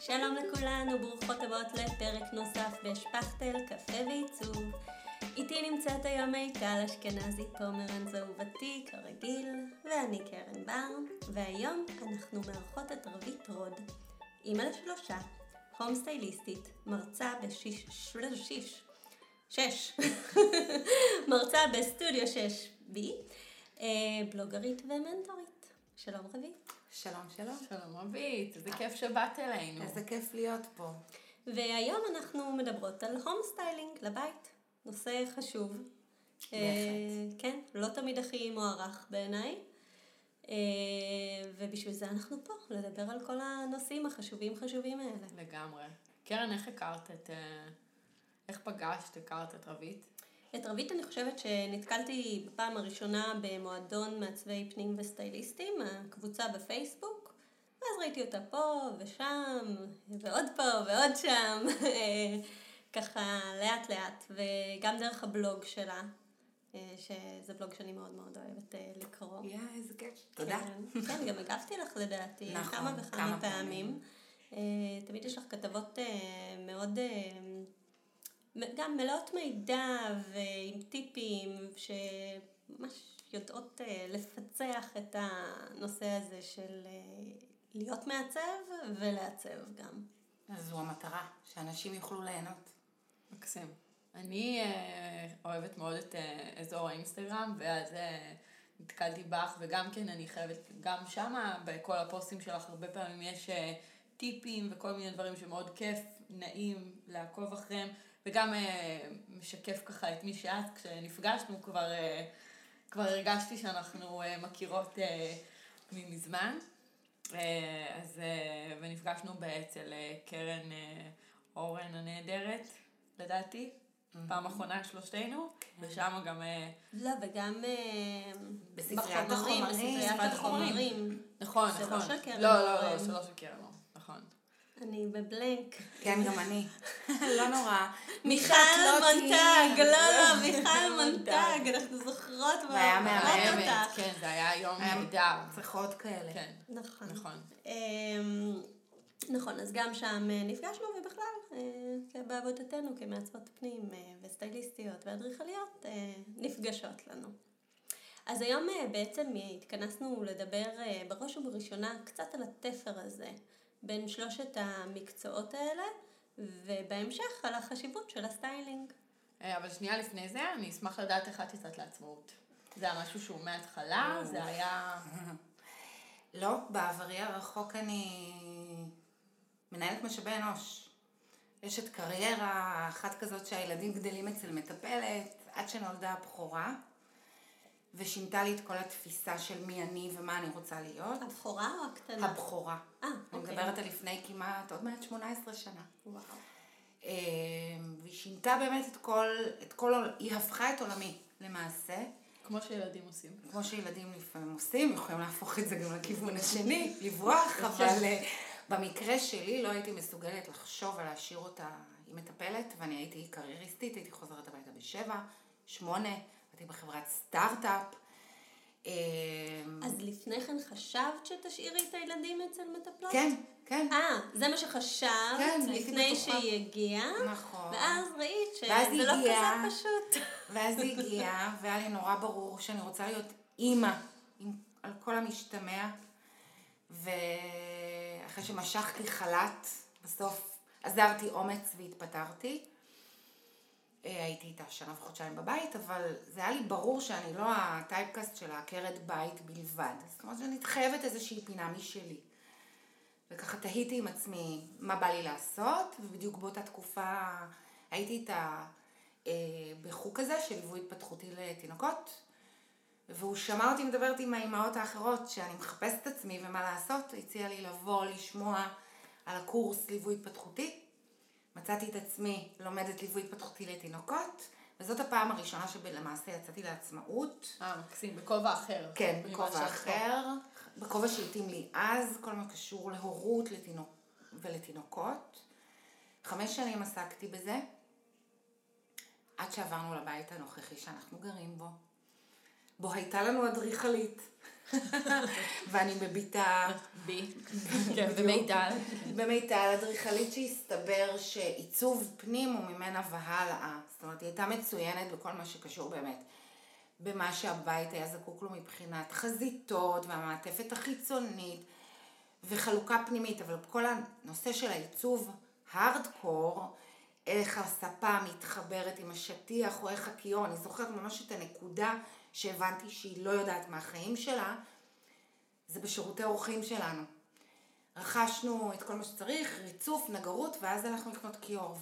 שלום לכולן וברוכות הבאות לפרק נוסף בשפכטל, קפה ועיצוב. איתי נמצאת היום מיטל אשכנזי פומרנז אהובתי, כרגיל, ואני קרן בר, והיום אנחנו מארחות את רבית רוד, אימא לשלושה, הום סטייליסטית, מרצה בשיש... שיש. שש. מרצה בסטודיו 6B, אה, בלוגרית ומנטורית. שלום רבית. שלום, שלום. שלום רבית, איזה כיף שבאת אלינו. איזה כיף להיות פה. והיום אנחנו מדברות על home styling לבית, נושא חשוב. בהחלט. אה, כן, לא תמיד הכי מוערך בעיניי. אה, ובשביל זה אנחנו פה, לדבר על כל הנושאים החשובים חשובים האלה. לגמרי. קרן, איך הכרת את... אה, איך פגשת, הכרת את רוית? את רוית אני חושבת שנתקלתי בפעם הראשונה במועדון מעצבי פנים וסטייליסטים, הקבוצה בפייסבוק, ואז ראיתי אותה פה ושם, ועוד פה ועוד שם, ככה לאט לאט, וגם דרך הבלוג שלה, שזה בלוג שאני מאוד מאוד אוהבת אה, לקרוא. יא, איזה כיף. תודה. כן, כן, גם הגבתי לך לדעתי נכון, כמה וכמה כמה פעמים. אה, תמיד יש לך כתבות אה, מאוד, גם מלאות מידע ועם טיפים שממש יודעות אה, לפצח את הנושא הזה של אה, להיות מעצב ולעצב גם. אז זו המטרה, שאנשים יוכלו ליהנות. מקסים. אני אה, אוהבת מאוד את אזור האינסטגרם, ואז נתקלתי בך, וגם כן אני חייבת, גם שמה, בכל הפוסטים שלך, הרבה פעמים יש טיפים וכל מיני דברים שמאוד כיף, נעים לעקוב אחריהם, וגם אה, משקף ככה את מי שאת, כשנפגשנו כבר, אה, כבר הרגשתי שאנחנו אה, מכירות מזמן. אה, אז, ונפגשנו אצל קרן אורן הנהדרת, לדעתי, פעם אחרונה שלושתנו, ושם גם, לא, וגם בספריית החומרים, בספריית החומרים. נכון, נכון. של קרן לא, לא. לא, זה לא של קרן אורן. אני בבלנק. כן, גם אני. לא נורא. מיכל. מונטג, לא, לא, מיכל מונטג, אנחנו זוכרות ואוהבות מהמם. אותך. כן, זה היה יום היה נהדר. צריכות כאלה. כן, נכון. נכון. אמ, נכון, אז גם שם אה, נפגשנו, ובכלל, אה, בעבודתנו כמעצבות פנים אה, וסטייליסטיות ואדריכליות, נפגשות לנו. אז היום בעצם התכנסנו לדבר בראש ובראשונה קצת על התפר הזה בין שלושת המקצועות האלה, ובהמשך על החשיבות של ה styling. אה, אבל שנייה לפני זה, אני אשמח לדעת איך את יצאת לעצמאות. זה היה משהו שהוא מההתחלה, זה היה... לא, בעברי הרחוק אני מנהלת משאבי אנוש. יש את קריירה אחת כזאת שהילדים גדלים אצל מטפלת, עד שנולדה הבכורה, ושינתה לי את כל התפיסה של מי אני ומה אני רוצה להיות. הבכורה או הקטנה? הבכורה. אה, אני אוקיי. מדברת על לפני כמעט, עוד מעט 18 שנה. וואו. אה, והיא שינתה באמת את כל, את כל, היא הפכה את עולמי למעשה, כמו שילדים עושים. כמו שילדים לפעמים עושים, יכולים להפוך את זה גם לכיוון השני, לברוח, אבל אה, במקרה שלי לא הייתי מסוגלת לחשוב על להשאיר אותה, היא מטפלת, ואני הייתי קרייריסטית, הייתי חוזרת הביתה בשבע, שמונה, הייתי בחברת סטארט-אפ. אה, אז לפני כן חשבת שתשאירי את הילדים אצל מטפלות? כן, כן. אה, זה מה שחשבת כן, לפני. שהיא הגיעה, נכון. ואז ראית שזה לא הגיעה. כזה פשוט. ואז היא הגיעה, והיה לי נורא ברור שאני רוצה להיות אימא, עם, על כל המשתמע. ואחרי שמשכתי חל"ת, בסוף עזרתי אומץ והתפטרתי. אה, הייתי איתה שנה וחודשיים בבית, אבל זה היה לי ברור שאני לא הטייפקאסט של העקרת בית בלבד. זאת אומרת שאני חייבת איזושהי פינה משלי. וככה תהיתי עם עצמי מה בא לי לעשות, ובדיוק באותה תקופה הייתי איתה אה, בחוג כזה של ליווי התפתחותי לתינוקות, והוא שמע אותי מדברת עם האימהות האחרות שאני מחפשת את עצמי ומה לעשות, הציע לי לבוא לשמוע על הקורס ליווי התפתחותי. מצאתי את עצמי לומדת ליווי התפתחותי לתינוקות, וזאת הפעם הראשונה שלמעשה יצאתי לעצמאות. אה, מקסים, בכובע אחר. כן, בכובע. אחר, בכובע שהתאים לי אז, כל מה קשור להורות לתינוק ולתינוקות. חמש שנים עסקתי בזה, עד שעברנו לבית הנוכחי שאנחנו גרים בו, בו הייתה לנו אדריכלית. ואני בביתה בי. כן, ומיטל. במיטל, אדריכלית שהסתבר שעיצוב פנים הוא ממנה והלאה. זאת אומרת, היא הייתה מצוינת בכל מה שקשור באמת במה שהבית היה זקוק לו מבחינת חזיתות והמעטפת החיצונית וחלוקה פנימית, אבל כל הנושא של העיצוב הארדקור, איך הספה מתחברת עם השטיח או איך הכיור, אני זוכרת ממש את הנקודה שהבנתי שהיא לא יודעת מהחיים שלה, זה בשירותי אורחים שלנו. רכשנו את כל מה שצריך, ריצוף, נגרות, ואז הלכנו לקנות כיור.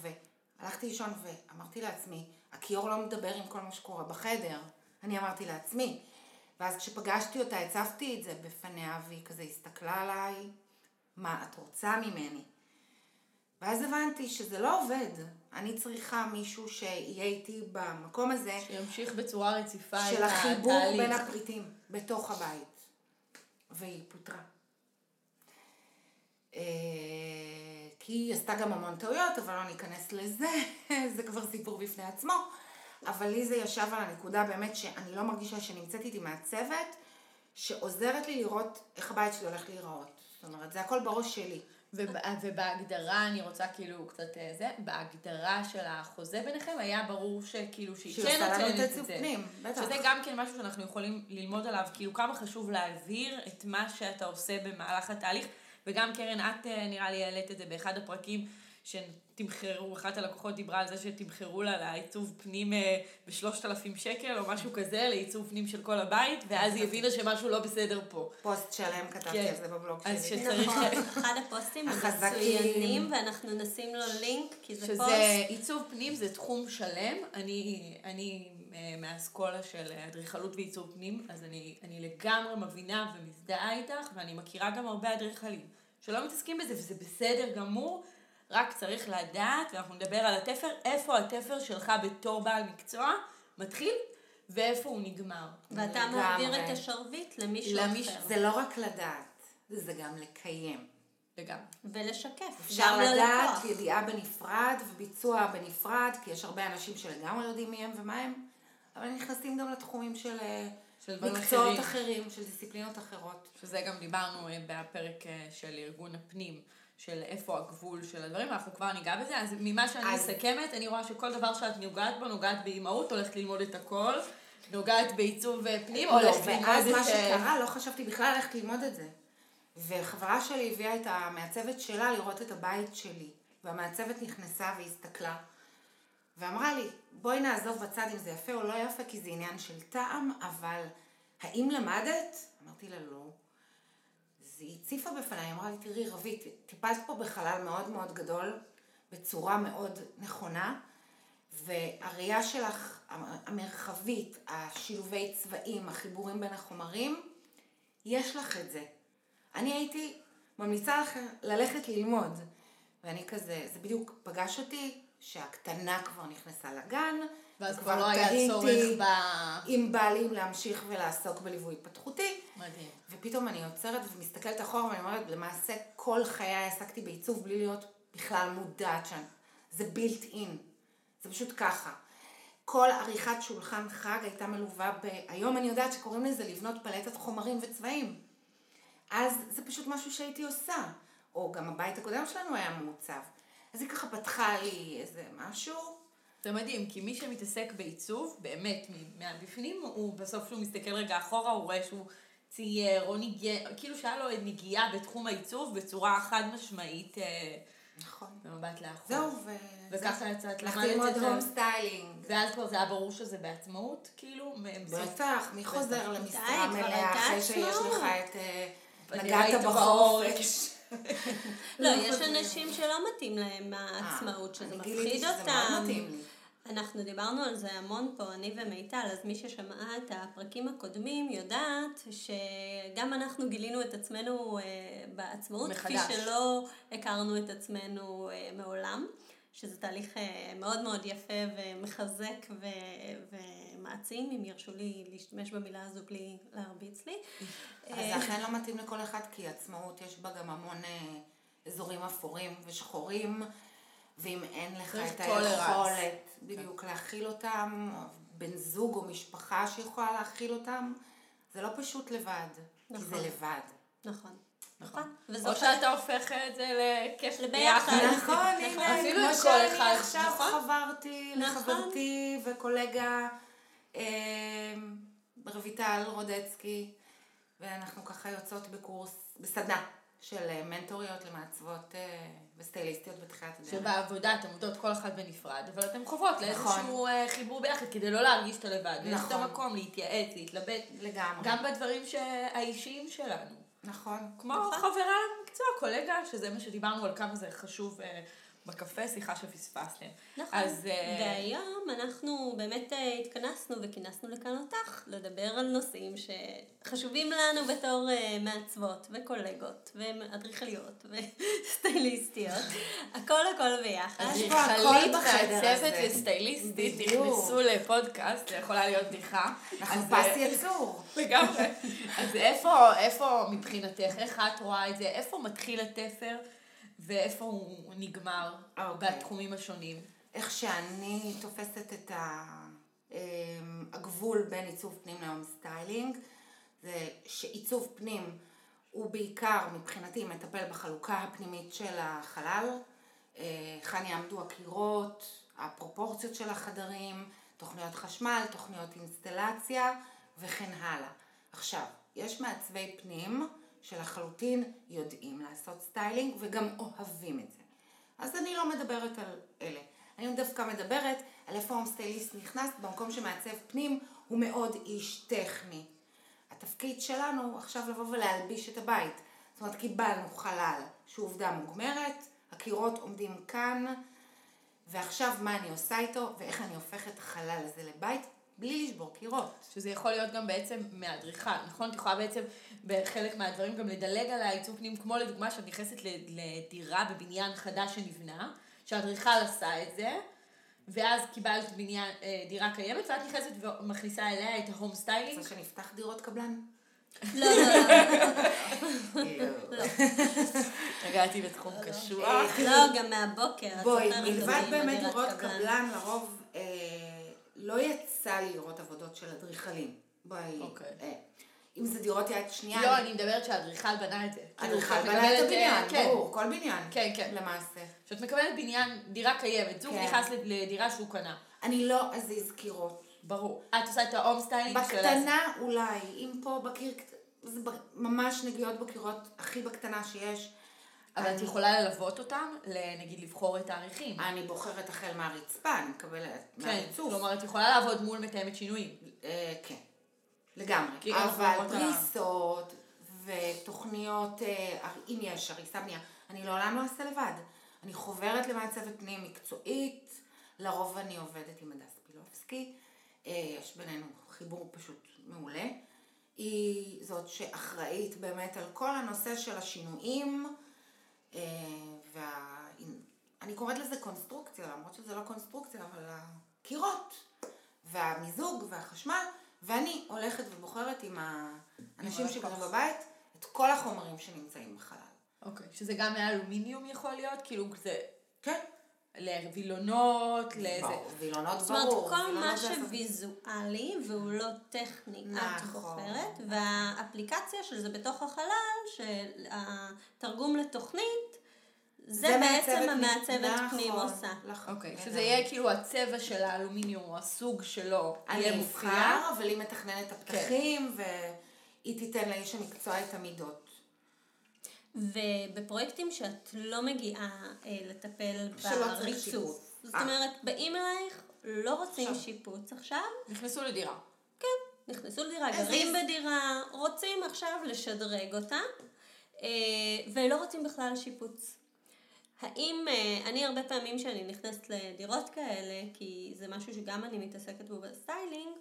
והלכתי לישון ואמרתי לעצמי, הכיור לא מדבר עם כל מה שקורה בחדר. אני אמרתי לעצמי. ואז כשפגשתי אותה, הצפתי את זה בפניה, והיא כזה הסתכלה עליי, מה את רוצה ממני? ואז הבנתי שזה לא עובד. אני צריכה מישהו שיהיה איתי במקום הזה. שימשיך בצורה רציפה את של התהליך. החיבור בין הפריטים בתוך הבית. והיא פוטרה. אה, כי היא עשתה גם המון טעויות, אבל לא ניכנס לזה, זה כבר סיפור בפני עצמו. אבל לי זה ישב על הנקודה באמת שאני לא מרגישה שנמצאת איתי מעצבת, שעוזרת לי לראות איך הבית שלי הולך להיראות. זאת אומרת, זה הכל בראש שלי. וב- ובהגדרה, אני רוצה כאילו קצת אה, זה, בהגדרה של החוזה ביניכם היה ברור שכאילו שהיא כן נותנת את זה. שזה גם כן משהו שאנחנו יכולים ללמוד עליו, כאילו כמה חשוב להעביר את מה שאתה עושה במהלך התהליך, וגם קרן, את אה, נראה לי העלית את זה באחד הפרקים, שתמחרו, אחת הלקוחות דיברה על זה שתמחרו לה לעיצוב פנים אה, בשלושת אלפים שקל או משהו כזה, לעיצוב פנים של כל הבית, ואז היא הבינה שמשהו לא בסדר פה. פוסט שלם כתבתי כן. על זה בבלוג אז שלי. שצריך- נכון, אחד הפוסטים החזקים. המצוינים, ואנחנו נשים לו לינק, כי זה פוסט. שזה עיצוב פנים, זה תחום שלם. אני, אני אה, מהאסכולה של אדריכלות ועיצוב פנים, אז אני, אני לגמרי מבינה ומזדהה איתך, ואני מכירה גם הרבה אדריכלים שלא מתעסקים בזה, וזה בסדר גמור, רק צריך לדעת, ואנחנו נדבר על התפר, איפה התפר שלך בתור בעל מקצוע מתחיל, ואיפה הוא נגמר. ואתה. מעביר את השרביט למישהו למישהו- אחר. זה לא רק לדעת, זה גם לקיים. לגמרי. ולשקף. אפשר גם לדעת. ידיעה בנפרד וביצוע בנפרד, כי יש הרבה אנשים שלגמרי יודעים מי הם ומה הם, אבל נכנסים גם לתחומים של, אה, של דברים מקצועות אחרים. אחרים, של דיסציפלינות אחרות. שזה גם דיברנו אה, בפרק אה, של ארגון הפנים, של איפה הגבול של הדברים, אנחנו כבר ניגע בזה, אז ממה שאני אז- מסכמת, אני רואה שכל דבר שאת נוגעת בו, נוגעת באימהות, הולכת ללמוד את הכל, נוגעת בעיצוב פנים, לא, הולכת ללמוד ואז את... מה אה, שקרה, לא חשבתי בכלל ללכת ללמוד את זה. וחברה שלי הביאה את המעצבת שלה לראות את הבית שלי. והמעצבת נכנסה והסתכלה, ואמרה לי, בואי נעזוב בצד אם זה יפה או לא יפה, כי זה עניין של טעם, אבל האם למדת? אמרתי לה, לא. אז היא הציפה בפניי, היא אמרה לי, תראי רבית, טיפלת פה בחלל מאוד מאוד גדול, בצורה מאוד נכונה, והראייה שלך, המרחבית, השילובי צבעים, החיבורים בין החומרים, יש לך את זה. אני הייתי ממליצה לך ללכת ללמוד. ואני כזה, זה בדיוק פגש אותי, שהקטנה כבר נכנסה לגן, ואז כבר לא היה צורך ב... אם בא לי להמשיך ולעסוק בליווי התפתחותי. מדהים. ופתאום אני עוצרת ומסתכלת אחורה ואני אומרת, למעשה כל חיי עסקתי בעיצוב בלי להיות בכלל מודעת שם. זה בילט אין. זה פשוט ככה. כל עריכת שולחן חג הייתה מלווה ב... היום אני יודעת שקוראים לזה לבנות פלטת חומרים וצבעים. אז זה פשוט משהו שהייתי עושה. או גם הבית הקודם שלנו היה מעוצב. אז היא ככה פתחה לי איזה משהו. זה מדהים, כי מי שמתעסק בעיצוב, באמת, מהבפנים, הוא בסוף כשהוא מסתכל רגע אחורה, הוא רואה שהוא צייר או ניגע, כאילו שהיה לו נגיעה בתחום העיצוב בצורה חד משמעית אה, נכון. במבט לאחור. זהו, ו... וככה יצאת, הלכתי למדת ללמוד את זה. home styling. ואז כבר זה היה ברור שזה בעצמאות, כאילו? בטח, מי חוזר למשרה מלאה אחרי שיש. לך את... אה, נגעת בחופש. לא, יש אנשים שלא מתאים להם העצמאות, שזה אה, מפחיד שזה מאוד אותם. אנחנו דיברנו על זה המון פה, אני ומיטל, אז מי ששמעה את הפרקים הקודמים יודעת שגם אנחנו גילינו את עצמנו אה, בעצמאות, כפי מחדש. שלא הכרנו את עצמנו אה, מעולם, שזה תהליך מאוד מאוד יפה ומחזק ו- ומעצים, אם ירשו לי להשתמש במילה הזו בלי להרביץ לי. אז אה, זה אכן לא מתאים לכל אחד, כי עצמאות יש בה גם המון אה, אזורים אפורים ושחורים, ואם אין לך את. היכולת בדיוק להכיל אותם, או בן זוג או משפחה שיכולה להכיל אותם, זה לא פשוט לבד, כי זה נכון. לבד. נכון. נכון. נכון. או שאתה הופך את זה לכיף. ביחד. נכון, הנה, אפילו כמו שאני אחד, עכשיו נכון? חברתי נכון. לחברתי וקולגה אה, רויטל רודצקי, ואנחנו ככה יוצאות בקורס, בסדנה של אה, מנטוריות למעצבות אה, וסטייליסטיות בתחילת הדרך. שבעבודה אתן עובדות כל אחת בנפרד, אבל אתן חוות לאיזשהו נכון. אה, חיבור ביחד כדי לא להרגיש שאתה לבד. ויש את נכון. המקום להתייעץ, להתלבט, לגמרי. גם בדברים האישיים שלנו. נכון. כמו נכון. חברה למקצוע, קולגה, שזה מה שדיברנו על כמה זה חשוב אה, בקפה, סליחה שפספסתם. נכון. אז אה, והיום אנחנו באמת אה, התכנסנו וכינסנו לכאן אותך לדבר על נושאים שחשובים לנו בתור אה, מעצבות וקולגות ואדריכליות וסטייליסטיות. הכל הכל ביחד. יש פה הכל אדריכלית בחדר מעצבת הזה. וסטייליסטית בדיוק. נכנסו לפודקאסט, זה יכולה להיות בדיחה. אנחנו אז, פס יצור. לגמרי. אז איפה, איפה מבחינתך, איך את רואה את זה, איפה מתחיל התפר ואיפה הוא נגמר אוקיי. בתחומים השונים? איך שאני תופסת את ה- אמ, הגבול בין עיצוב פנים ל home styling, זה שעיצוב פנים הוא בעיקר מבחינתי מטפל בחלוקה הפנימית של החלל, אה, היכן יעמדו הקירות, הפרופורציות של החדרים, תוכניות חשמל, תוכניות אינסטלציה וכן הלאה. עכשיו, יש מעצבי פנים שלחלוטין יודעים לעשות styling וגם אוהבים את זה. אז אני לא מדברת על אלה. אני דווקא מדברת על איפה ה home stylist נכנס במקום שמעצב פנים הוא מאוד איש טכני. התפקיד שלנו עכשיו לבוא ולהלביש את הבית. זאת אומרת, קיבלנו חלל שהוא עובדה מוגמרת, הקירות עומדים כאן, ועכשיו מה אני עושה איתו, ואיך אני הופכת את החלל הזה לבית, בלי לשבור קירות. שזה יכול להיות גם בעצם מאדריכל, נכון? את יכולה בעצם בחלק מהדברים גם לדלג על העיצוב פנים, כמו לדוגמה שאת נכנסת לדירה בבניין חדש שנבנה, שהאדריכל עשה את זה, ואז קיבלת בניין, אה, דירה קיימת, ואת נכנסת ומכניסה אליה את ה home styling. רוצה שנפתח דירות קבלן? לא, לא, לא. הגעתי בתחום קשוח. לא, גם מהבוקר. בואי, מלבד באמת דירות קבלן, לרוב אה, לא יצא לי לראות עבודות של אדריכלים. בואי, אוקיי. אה, אם זה דירות יד שנייה, לא, אני מדברת שהאדריכל בנה את זה. כאילו, אדריכל בנה את מקבלת, הבניין, אה, כן. ברור, כל בניין, כן, כן. למעשה. כשאת מקבלת בניין, דירה קיימת, זוג כן. נכנס לדירה שהוא קנה. אני לא אזיז קירות. ברור. את עושה את ה home styling של... בקטנה אולי, אם פה בקיר, זה ממש נגיעות בקירות הכי בקטנה שיש. אבל את אני- יכולה ללוות אותם, נגיד לבחור את האריכים. אני בוחרת החל מהרצפה, אני מקבלת כן, מהריצוף. כלומר את יכולה לעבוד מול מתאמת שינויים. אה, כן, לגמרי. אבל פריסות ותוכניות, אה, אם יש הריסה בנייה, אני לעולם לא אעשה לבד. אני חוברת למעצבת פנים מקצועית, לרוב אני עובדת עם הדס פילובסקי, אה, יש בינינו חיבור פשוט מעולה. היא זאת שאחראית באמת על כל הנושא של השינויים, וה... אני קוראת לזה קונסטרוקציה, למרות שזה לא קונסטרוקציה, אבל הקירות, והמיזוג והחשמל, ואני הולכת ובוחרת עם האנשים שגרים. בבית את כל החומרים שנמצאים בחלל. אוקיי. שזה גם מאלומיניום יכול להיות? כאילו זה כן. לווילונות, לאיזה... ברור, וילונות זאת אומרת, ברור. כל מה. שוויזואלי והוא לא טכני, את נכון. בוחרת, והאפליקציה של זה בתוך החלל, של התרגום לתוכנית, זה בעצם מעצבת המעצבת נכון, פנים עושה. נכון, אוקיי. שזה לגמרי. יהיה כאילו הצבע של האלומיניום או הסוג שלו יהיה. אבחר, אבל היא מתכננת את הפתחים, והיא תיתן לאיש המקצוע את המידות. ובפרויקטים שאת לא מגיעה אה, לטפל בריצוף. זאת אה. אומרת, באים אלייך, לא רוצים עכשיו. שיפוץ עכשיו, נכנסו לדירה. נכנסו לדירה, גרים היא- בדירה, רוצים עכשיו לשדרג אותה, אה, ולא רוצים בכלל שיפוץ. האם, אה, אני הרבה פעמים שאני נכנסת לדירות כאלה, כי זה משהו שגם אני מתעסקת בו ב styling,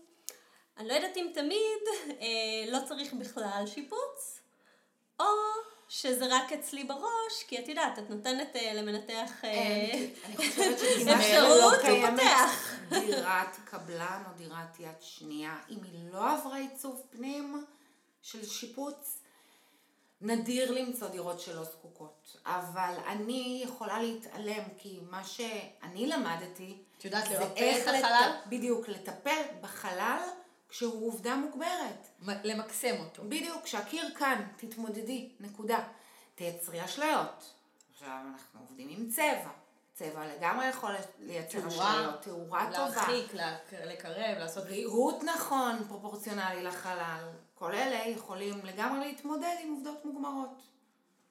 אני לא יודעת אם תמיד אה, לא צריך בכלל שיפוץ, או שזה רק אצלי בראש, כי את יודעת, את נותנת אה, למנתח אה, חושבת שכמעט אפשרות, לא הוא פותח. דירת קבלן או דירת יד שנייה, אם היא לא עברה עיצוב פנים של שיפוץ, נדיר למצוא דירות שלא זקוקות. אבל אני יכולה להתעלם, כי מה שאני למדתי, את יודעת זה לרפא את החלל? בדיוק, לטפל בחלל כשהוא עובדה מוגברת. למקסם אותו. בדיוק, כשהקיר כאן, תתמודדי, נקודה. תייצרי אשליות. עכשיו אנחנו עובדים עם צבע. צבע לגמרי יכול לייצר אשליות, תאורה טובה. להרחיק, לקרב, לעשות... ריהוט נכון, פרופורציונלי לחלל. כל אלה יכולים לגמרי להתמודד עם עובדות מוגמרות.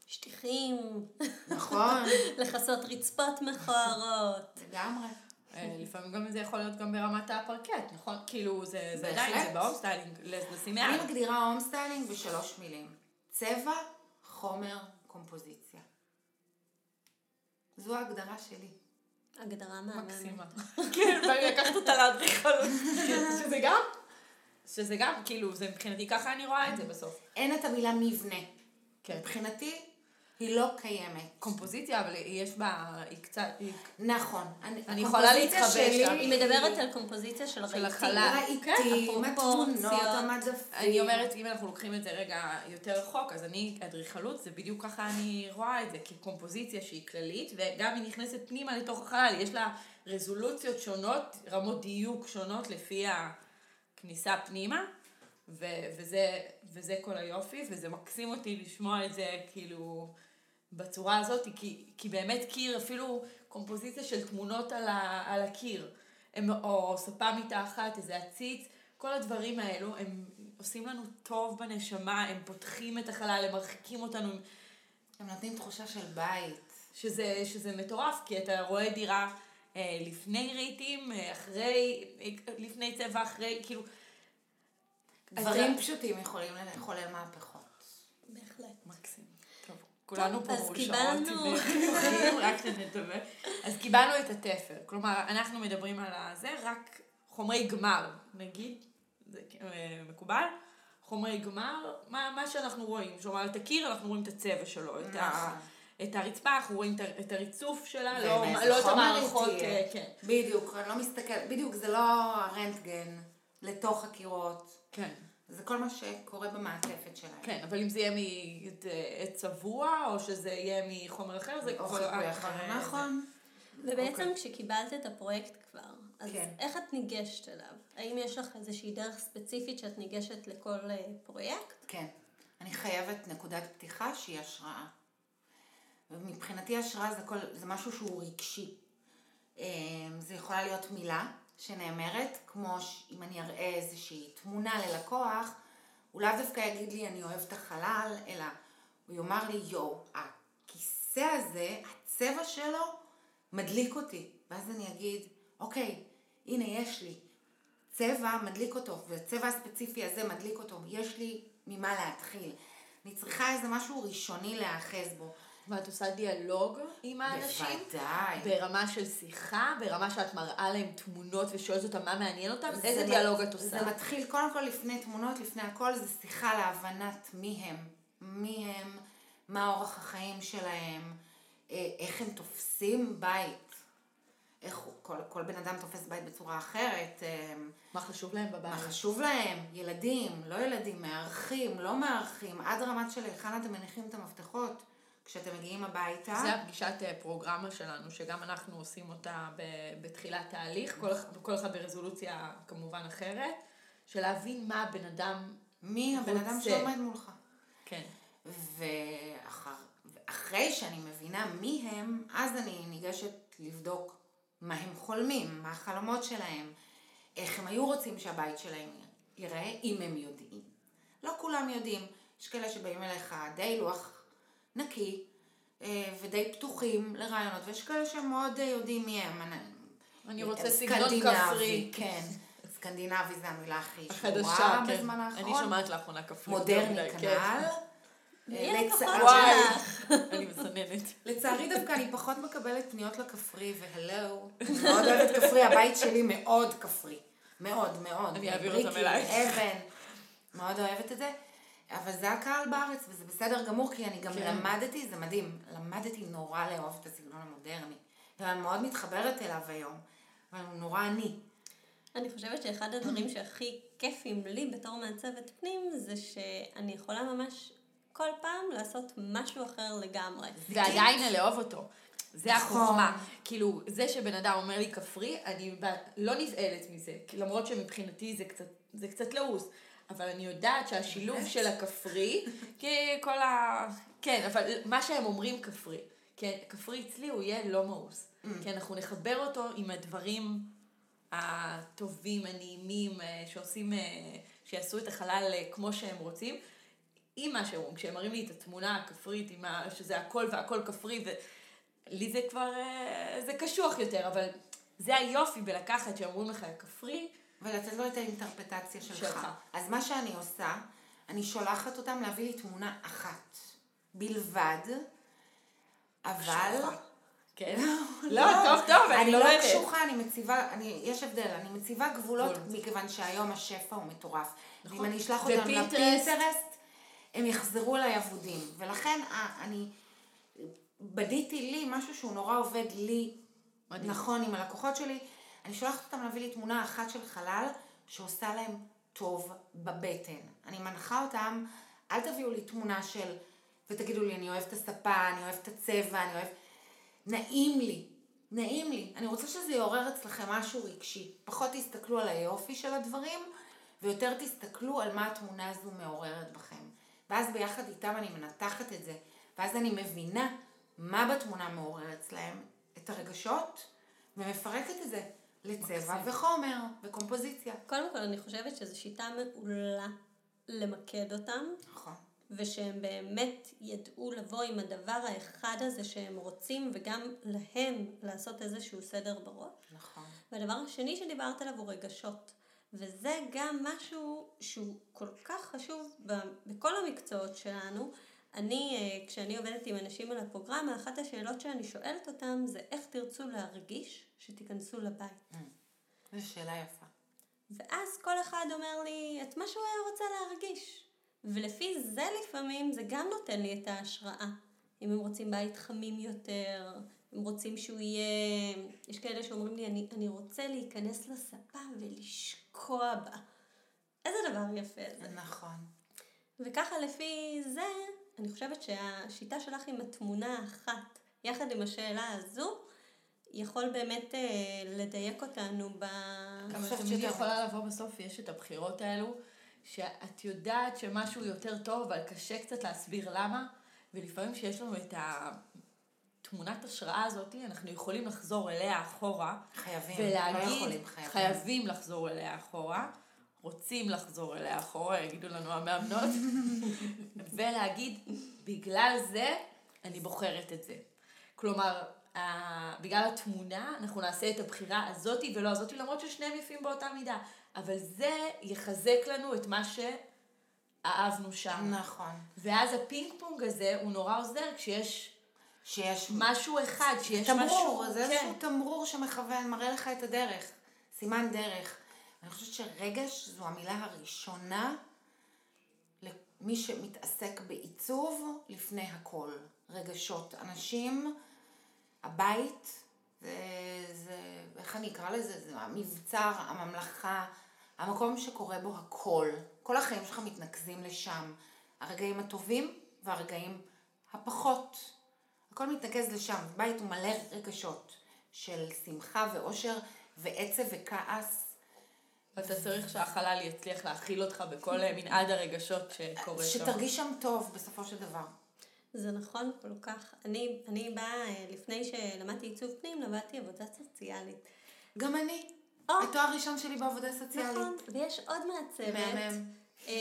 שטיחים, נכון, לכסות רצפות מכוערות. לגמרי. אה, לפעמים גם זה יכול להיות גם ברמת הפרקט, נכון? כאילו, זה. עדיין, זה ב home styling, לשים אני יד. מגדירה home styling בשלוש מילים. צבע, חומר, קומפוזיציה. זו ההגדרה שלי. הגדרה מהממת. מקסימה. כן, ואני לקחת אותה לאדריכלות. שזה גם, שזה גם, כאילו, זה מבחינתי ככה אני רואה את זה בסוף. אין את המילה מבנה. כן. מבחינתי, היא לא קיימת. קומפוזיציה, אבל יש בה, היא קצת, היא נכון. אני יכולה שלי שם. היא מדברת על קומפוזיציה של של. החלל. רהיטים, התמונות. המדפים. אני אומרת, אם אנחנו לוקחים את זה רגע יותר רחוק, אז אני, אדריכלות, זה בדיוק ככה אני רואה את זה, כקומפוזיציה שהיא כללית, וגם היא נכנסת פנימה לתוך החלל, יש לה רזולוציות שונות, רמות דיוק שונות לפי הכניסה פנימה, ו- וזה, וזה כל היופי, וזה מקסים אותי לשמוע את זה, כאילו, בצורה הזאת, כי, כי באמת קיר, אפילו קומפוזיציה של תמונות על, ה, על הקיר, הם, או ספה מתחת, איזה עציץ, כל הדברים האלו, הם עושים לנו טוב בנשמה, הם פותחים את החלל, הם מרחיקים אותנו, הם נותנים תחושה של בית. שזה, שזה מטורף, כי אתה רואה דירה אה, לפני רהיטים, אה, אחרי, אה, לפני צבע, אחרי, כאילו... דברים פשוטים יכולים לחולל מהפכות. בהחלט. מקסים. טוב, כולנו פה אז מאושרות שנדבר. אז קיבלנו את התפר. כלומר, אנחנו מדברים על הזה, רק חומרי גמר, נגיד, זה אה, מקובל? חומרי גמר, מה, מה שאנחנו רואים. כלומר, את הקיר, אנחנו רואים את הצבע שלו. את, ה, נכון. את הרצפה, אנחנו רואים את, הריצוף שלה, לא, לא את המערכות. אה, כן. בדיוק, אני לא מסתכלת, בדיוק, זה לא הרנטגן לתוך הקירות. כן. זה כל מה שקורה במעטפת שלהם. כן, אבל אם זה יהיה מעץ צבוע, או שזה יהיה מחומר אחר, זה כבר- אה, אחר, אה, נכון. ובעצם אוקיי. כשקיבלת את הפרויקט כבר, אז כן. איך את ניגשת אליו? האם יש לך איזושהי דרך ספציפית שאת ניגשת לכל אה, פרויקט? כן. אני חייבת נקודת פתיחה שהיא השראה. ומבחינתי השראה זה, כל, זה משהו שהוא רגשי. אמ, זה יכולה להיות מילה שנאמרת, כמו אם אני אראה איזושהי תמונה ללקוח, הוא לאו דווקא יגיד לי אני אוהב את החלל, אלא הוא יאמר לי יואו, הכיסא הזה, הצבע שלו מדליק אותי. ואז אני אגיד, אוקיי, הנה יש לי. צבע מדליק אותו, והצבע הספציפי הזה מדליק אותו, יש לי ממה להתחיל. אני צריכה איזה משהו ראשוני להיאחז בו. ואת עושה דיאלוג עם האנשים? בוודאי. ברמה של שיחה, ברמה שאת מראה להם תמונות ושואלת אותם מה מעניין אותם? זה איזה דיאלוג את עושה? זה מתחיל קודם כל לפני תמונות, לפני הכל, זה שיחה להבנת מי הם. מי הם, מה אורח החיים שלהם, אה, איך הם תופסים בית. איך כל, כל בן אדם תופס בית בצורה אחרת. אה, מה חשוב להם בבית? מה חשוב להם, ילדים, לא ילדים, מארחים, לא מארחים, עד רמת של היכן אתם מניחים את המפתחות כשאתם מגיעים הביתה. זה הפגישת אה, פרוגרמה שלנו, שגם אנחנו עושים אותה בתחילת תהליך, כל, כל אחד ברזולוציה כמובן אחרת, של להבין מה הבן אדם, מי הבן אדם. שעומד מולך. כן. ואחר, ואחרי שאני מבינה מי הם, אז אני ניגשת לבדוק מה הם חולמים, מה החלומות שלהם, איך הם היו רוצים שהבית שלהם ייראה, אם הם יודעים. לא כולם יודעים. יש כאלה שבאים אליך די לוח נקי אה, ודי פתוחים לרעיונות, ויש כאלה שהם מאוד אה, יודעים מי הם. אני- רוצה הם סגנון כפרי. כן. סקנדינבי זה המילה הכי שורה כן. בזמן האחרון. אני שומעת לאחרונה כפרי. מודרני כנ"ל. כן. אה? אני מסננת. לצערי דווקא אני פחות מקבלת פניות לכפרי, והלו. מאוד אוהבת כפרי, הבית שלי מאוד כפרי. מאוד, מאוד. אני אעביר אותם אלייך. אבן. מאוד אוהבת את זה. אבל זה הקהל בארץ, וזה בסדר גמור, כי אני גם כן. למדתי, זה מדהים, למדתי נורא לאהוב את הסגנון המודרני. ואני מאוד מתחברת אליו היום, אבל הוא נורא אני. אני חושבת שאחד הדברים שהכי כיפים לי בתור מעצבת פנים, זה שאני יכולה ממש כל פעם לעשות משהו אחר לגמרי. ועדיין לאהוב אותו. זה נכון. החוכמה. כאילו, זה שבן אדם אומר לי כפרי, אני לא נבהלת מזה. למרות שמבחינתי זה קצת, זה קצת לעוס. אבל אני יודעת שהשילוב של הכפרי, כי כל ה... כן, אבל מה שהם אומרים כפרי. כן, כפרי אצלי הוא יהיה לא מאוס. כי אנחנו נחבר אותו עם הדברים הטובים, הנעימים, אה, שעושים, אה, שיעשו את החלל אה, כמו שהם רוצים. עם מה שהם אומרים, כשהם מראים לי את התמונה הכפרית, עם ה... שזה הכל והכל כפרי, ולי זה כבר, זה קשוח יותר, אבל זה היופי בלקחת שאומרים לך כפרי, ולתת לו את האינטרפטציה שלך. שלך. אז מה שאני עושה, אני שולחת אותם להביא לי תמונה אחת בלבד, אבל... כן? לא, טוב, טוב, אני אני לא לומדת. קשוחה, אני מציבה, אני, יש הבדל, אני מציבה גבולות. מכיוון שהיום השפע הוא מטורף. נכון. ואם אני אשלח אותם. לפינטרסט, הם יחזרו אליי אבודים. ולכן ה- אני בדיתי לי משהו שהוא נורא עובד לי מדהים. נכון עם הלקוחות שלי. אני שולחת אותם להביא לי תמונה אחת של חלל שעושה להם טוב בבטן. אני מנחה אותם, אל תביאו לי תמונה של, ותגידו לי, אני אוהב את הספה, אני אוהב את הצבע, אני אוהב... נעים לי, נעים לי. אני רוצה שזה יעורר אצלכם משהו רגשי. פחות תסתכלו על היופי של הדברים, ויותר תסתכלו על מה התמונה הזו מעוררת בכם. ואז ביחד איתם אני מנתחת את זה, ואז אני מבינה מה בתמונה מעורר אצלהם את הרגשות, ומפרקת את זה לצבע מקסים. וחומר וקומפוזיציה. קודם כל, אני חושבת שזו שיטה מעולה למקד אותם, נכון. ושהם באמת ידעו לבוא עם הדבר האחד הזה שהם רוצים, וגם להם לעשות איזשהו סדר בראש. נכון. והדבר השני שדיברת עליו הוא רגשות. וזה גם משהו שהוא כל כך חשוב בכל המקצועות שלנו. אני, אה, כשאני עובדת עם אנשים על הפרוגרמה, אחת השאלות שאני שואלת אותם זה איך תרצו להרגיש שתיכנסו לבית. זו שאלה יפה. ואז כל אחד אומר לי את מה שהוא היה רוצה להרגיש. ולפי זה לפעמים זה גם נותן לי את ההשראה. אם הם רוצים בית חמים יותר, הם רוצים שהוא יהיה... יש כאלה שאומרים לי, אני, אני רוצה להיכנס לספה ולשקוע בה. איזה דבר יפה זה. נכון. וככה לפי זה, אני חושבת שהשיטה שלך עם התמונה האחת, יחד עם השאלה הזו, יכול באמת אה, לדייק אותנו ב... אני חושבת שזה- יכולה לבוא בסוף, יש את הבחירות האלו, שאת יודעת שמשהו יותר טוב, אבל קשה קצת להסביר למה, ולפעמים כשיש לנו את התמונת השראה הזאת, אנחנו יכולים לחזור אליה אחורה, חייבים. ולהגיד, לא יכולים, חייבים. חייבים לחזור אליה אחורה, רוצים לחזור אליה אחורה, יגידו לנו המאמנות, ולהגיד, בגלל זה אני בוחרת את זה. כלומר, בגלל התמונה, אנחנו נעשה את הבחירה הזאתי ולא הזאתי, למרות ששניהם יפים באותה מידה. אבל זה יחזק לנו את מה שאהבנו שם. נכון. ואז הפינג פונג הזה הוא נורא עוזר כשיש שיש משהו אחד, שיש משהו... תמרור, זה כן. איזשהו תמרור שמכוון, מראה לך את הדרך. סימן דרך. אני חושבת שרגש זו המילה הראשונה למי שמתעסק בעיצוב לפני הכל. רגשות. אנשים, הבית, זה, זה, איך אני אקרא לזה? זה המבצר, הממלכה, המקום שקורה בו הכל. כל החיים שלך מתנקזים לשם. הרגעים הטובים והרגעים הפחות. הכל מתנקז לשם. בית הוא מלא רגשות של שמחה ואושר ועצב וכעס. ואתה צריך שהחלל יצליח להכיל אותך בכל אה, מנעד הרגשות שקורה שם. שתרגיש שם טוב בסופו של דבר. זה נכון כל כך. אני, אני באה, אה, לפני שלמדתי עיצוב פנים, למדתי עבודה סוציאלית. גם אני. או. התואר הראשון שלי בעבודה סוציאלית. נכון, ויש עוד. מהמם. אה,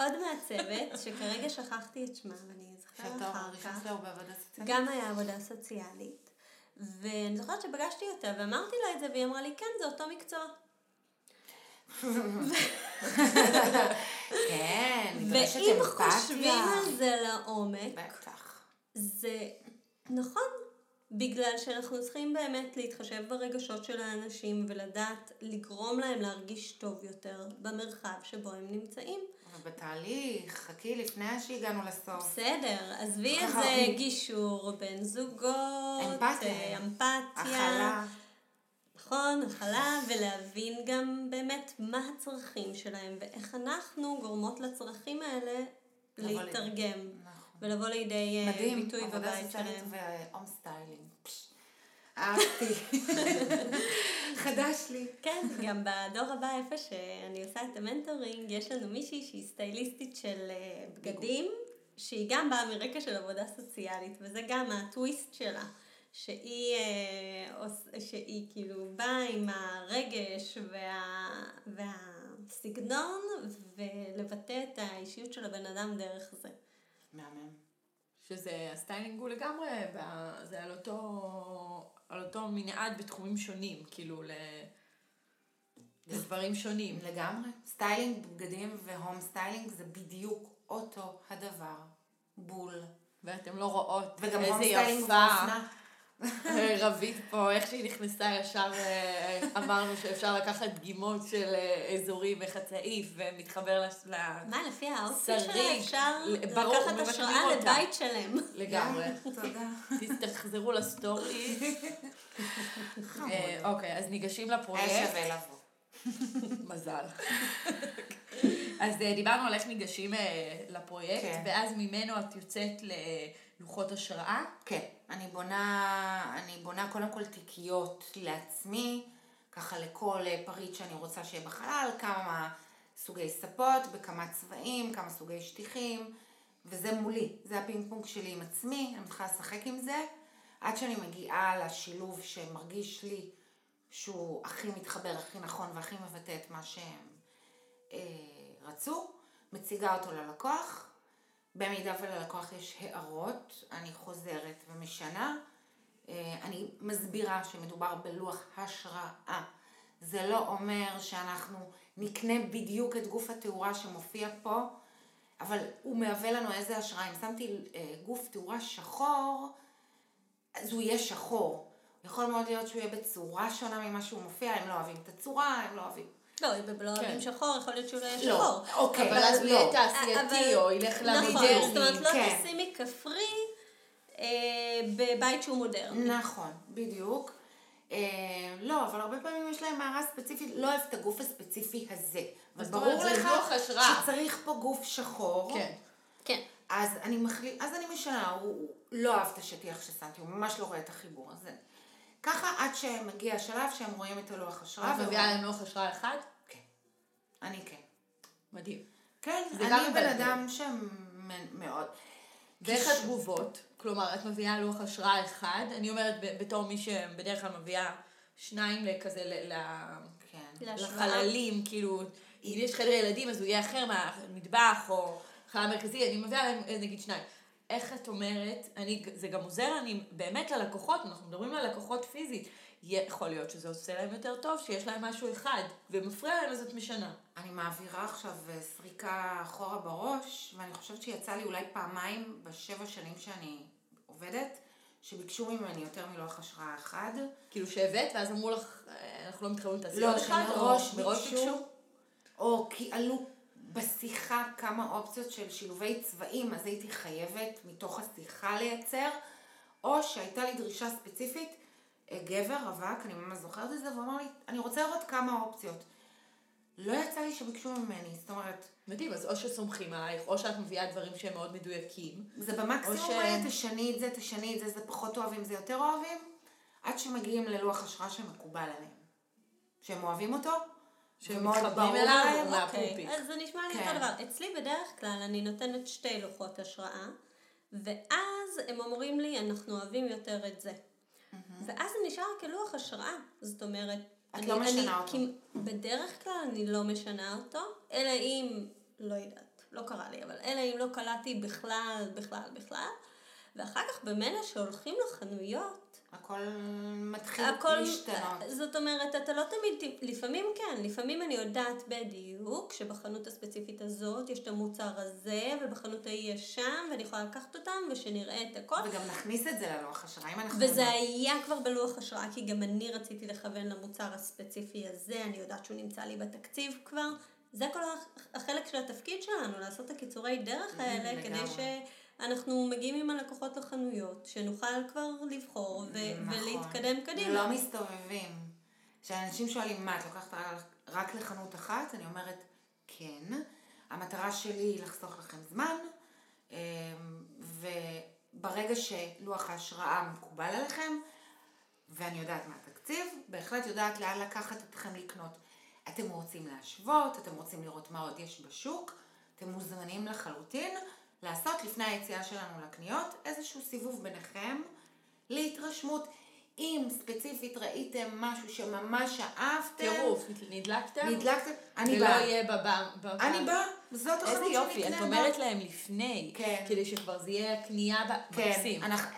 עוד מהצוות, שכרגע שכחתי את שמה, ואני אזכר שהתואר אחר הראשון כך. שלה הוא בעבודה סוציאלית. גם היה עבודה סוציאלית. ואני זוכרת שפגשתי אותה ואמרתי לה את זה, והיא אמרה לי, כן, זה אותו מקצוע. כן, נדרשת ואם אמפתיה. חושבים על זה לעומק, בטח. זה נכון, בגלל שאנחנו צריכים באמת להתחשב ברגשות של האנשים ולדעת לגרום להם להרגיש טוב יותר במרחב שבו הם נמצאים. בתהליך, חכי לפני שהגענו לסוף. בסדר, עזבי איזה גישור בין זוגות, אמפתיה. אה, אמפתיה, הכלה. נכון, הכלה, ולהבין גם באמת מה הצרכים שלהם ואיך אנחנו גורמות לצרכים האלה להתרגם. נכון. ולבוא לידי אה, מדהים, ביטוי עבודה בבית סוציאלית שלהם. ו home styling. אהבתי. חדש לי. כן, גם בדור הבא, איפה שאני עושה את ה mentoring, יש לנו מישהי שהיא סטייליסטית של אה, בגדים, שהיא גם באה מרקע של עבודה סוציאלית, וזה גם הטוויסט שלה. שהיא, אה, שהיא כאילו באה עם הרגש וה, והסגנון, ולבטא את האישיות של הבן אדם דרך זה. מהמם. שזה, ה styling הוא לגמרי, זה על אותו, על אותו מנעד בתחומים שונים, כאילו ל... לדברים שונים. לגמרי. styling בגדים ו home styling זה בדיוק אותו הדבר. בול. ואתם לא רואות וגם איזה home styling יפה. רבית פה, איך שהיא נכנסה ישר, אה, אמרנו שאפשר לקחת דגימות של אה, אזורים וחצאית ומתחבר לש- ל... מה, לפי האופי שלה. אפשר לקחת השראה. לבית שלם. לגמרי. תודה. תחזרו לסטורי. אה, אוקיי, אז ניגשים היה לפרויקט. שווה לבוא. מזל. אז אה, דיברנו על איך ניגשים אה, לפרויקט, כן. ואז ממנו את יוצאת ללוחות השראה. כן, אני בונה, אני בונה קודם כל תיקיות לעצמי, ככה לכל אה, פריט שאני רוצה שיהיה בחלל, כמה סוגי ספות, בכמה צבעים, כמה סוגי שטיחים, וזה מולי, זה הפינג פונג שלי עם עצמי, אני מתחילה לשחק עם זה, עד שאני מגיעה לשילוב שמרגיש לי שהוא הכי מתחבר, הכי נכון והכי מבטא את מה שהם אה, רצו, מציגה אותו ללקוח, במידה וללקוח יש הערות, אני חוזרת ומשנה. אה, אני מסבירה שמדובר בלוח השראה. זה לא אומר שאנחנו נקנה בדיוק את גוף התאורה שמופיע פה, אבל הוא מהווה לנו איזה השראה. אם שמתי אה, גוף תאורה שחור, אז הוא יהיה שחור. יכול מאוד להיות שהוא יהיה בצורה שונה ממה שהוא מופיע, הם לא אוהבים את הצורה, הם לא אוהבים. לא, אם הם לא כן. שחור, יכול להיות שהוא לא יהיה לא, שחור. אוקיי, אבל אז הוא יהיה לא. תעשייתי, אבל- או ילך נכון, למודרני. זאת אומרת, לא כן. תשימי כפרי אה, בבית שהוא מודרני. נכון, בדיוק. אה, לא, אבל הרבה פעמים יש להם הערה ספציפית, לא אוהב את הגוף הספציפי הזה. אבל ברור לך. שצריך פה גוף שחור. כן. כן. אז אני מחליט, אז אני משנה, הוא לא אהב את השטיח ששמתי, הוא ממש לא רואה את החיבור הזה. ככה עד שמגיע השלב שהם רואים את הלוח השראה. את מביאה להם לוח השראה אחד? כן. אני כן. מדהים. כן, אני בן. אדם שמאוד. ואיך התגובות? כלומר, את מביאה לוח השראה אחד, אני אומרת ב- בתור מי שבדרך כלל מביאה שניים לכזה, ל- ל- כן. לחללים, כאילו, אם יש חדר ילדים אז הוא יהיה אחר מהמטבח או חלל מרכזי, אני מביאה להם אה, נגיד שניים. איך את אומרת, אני, זה גם עוזר, אני באמת ללקוחות, אנחנו מדברים על לקוחות פיזית, יכול להיות שזה עושה להם יותר טוב, שיש להם משהו אחד, ומפריע להם אז את משנה. אני מעבירה עכשיו אה, סריקה אחורה בראש, ואני חושבת שיצא לי אולי פעמיים בשבע שנים שאני עובדת, שביקשו ממני יותר מלוח השראה אחד. כאילו שהבאת, ואז אמרו לך, "אה, אנחנו לא מתחייבים לעשות לא, אחד, או מראש ביקשו, או כי עלו בשיחה כמה אופציות של שילובי צבעים, אז הייתי חייבת מתוך השיחה לייצר, או שהייתה לי דרישה ספציפית, אה, גבר רווק, אני ממש זוכרת את זה, והוא אמר לי, אני רוצה לראות כמה אופציות. לא יצא לי שביקשו ממני, זאת אומרת, מדהים, אז או שסומכים עלייך, או שאת מביאה דברים שהם מאוד מדויקים. זה במקסימום ש- תשני את זה, תשני את זה, זה פחות אוהבים, זה יותר אוהבים, עד שמגיעים ללוח השראה שמקובל עליהם. שהם אוהבים אותו, שהם ומאוד מתחברים ברור אליו, להם, או מה- אוקיי, מהפופיק. אז זה נשמע לי כן. אותו דבר. אצלי בדרך כלל אני נותנת שתי לוחות השראה, ואז הם אומרים לי, אנחנו אוהבים יותר את זה. ואז זה נשאר כלוח השראה. זאת אומרת, את אני, לא משנה אני, אותו. בדרך כלל אני לא משנה אותו, אלא אם, לא יודעת, לא קרה לי, אבל אלא אם לא קלטתי בכלל, בכלל, בכלל. ואחר כך במילא שהולכים לחנויות, הכל מתחיל הכל, להשתנות. זאת אומרת, אתה לא תמיד, לפעמים כן, לפעמים אני יודעת בדיוק שבחנות הספציפית הזאת יש את המוצר הזה, ובחנות ההיא יש שם, ואני יכולה לקחת אותם, ושנראה את הכל. וגם נכניס את זה ללוח השראה, אם אנחנו... וזה היה כבר בלוח השראה, כי גם אני רציתי לכוון למוצר הספציפי הזה, אני יודעת שהוא נמצא לי בתקציב כבר. זה כל הח- החלק של התפקיד שלנו, לעשות את הקיצורי דרך האלה, כדי לגמרי. שאנחנו מגיעים עם הלקוחות לחנויות, שנוכל כבר לבחור ו- נכון. ולהתקדם קדימה. לא מסתובבים. כשאנשים שואלים מה, את לוקחת רק- רק לחנות אחת? אני אומרת, כן. המטרה שלי היא לחסוך לכם זמן, אמ, וברגע שלוח ההשראה מקובל עליכם, ואני יודעת מה התקציב, בהחלט יודעת לאן לקחת אתכם לקנות. אתם רוצים להשוות, אתם רוצים לראות מה עוד יש בשוק, אתם מוזמנים לחלוטין לעשות לפני היציאה שלנו לקניות איזשהו סיבוב ביניכם להתרשמות. אם ספציפית ראיתם משהו שממש אהבתם, טירוף, נדלקתם? נדלקתם, אני ולא באה. יהיה בבא. אני באה, זאת איזה החנות יופי, שנקנה את בה. אומרת להם לפני, כן. כדי שכבר זה יהיה קנייה ב- כן. אנחנו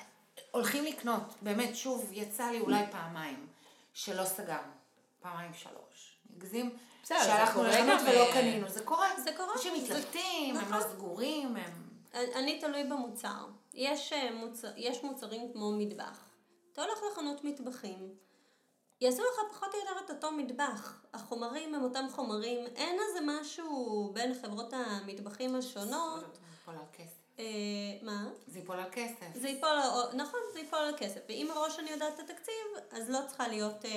הולכים לקנות, באמת, שוב, יצא לי אולי פעמיים, שלא סגרנו, פעמיים שלוש. נגזים, בסדר, זה שהלכנו קורה לחנות ולא אה, קנינו, זה קורה. זה קורה. אנשים מתלבטים, הם לא נכון. סגורים, הם... אני תלוי במוצר. יש, אה, מוצר, יש מוצרים כמו מטבח. אתה הולך לחנות מטבחים, יעשו לך פחות או יותר את אותו מטבח. החומרים הם אותם חומרים, אין איזה משהו בין חברות המטבחים השונות. אה, מה? זה ייפול על כסף. זה ייפול, נכון, זה ייפול על כסף. ואם מראש אני יודעת את התקציב, אז לא צריכה להיות אה,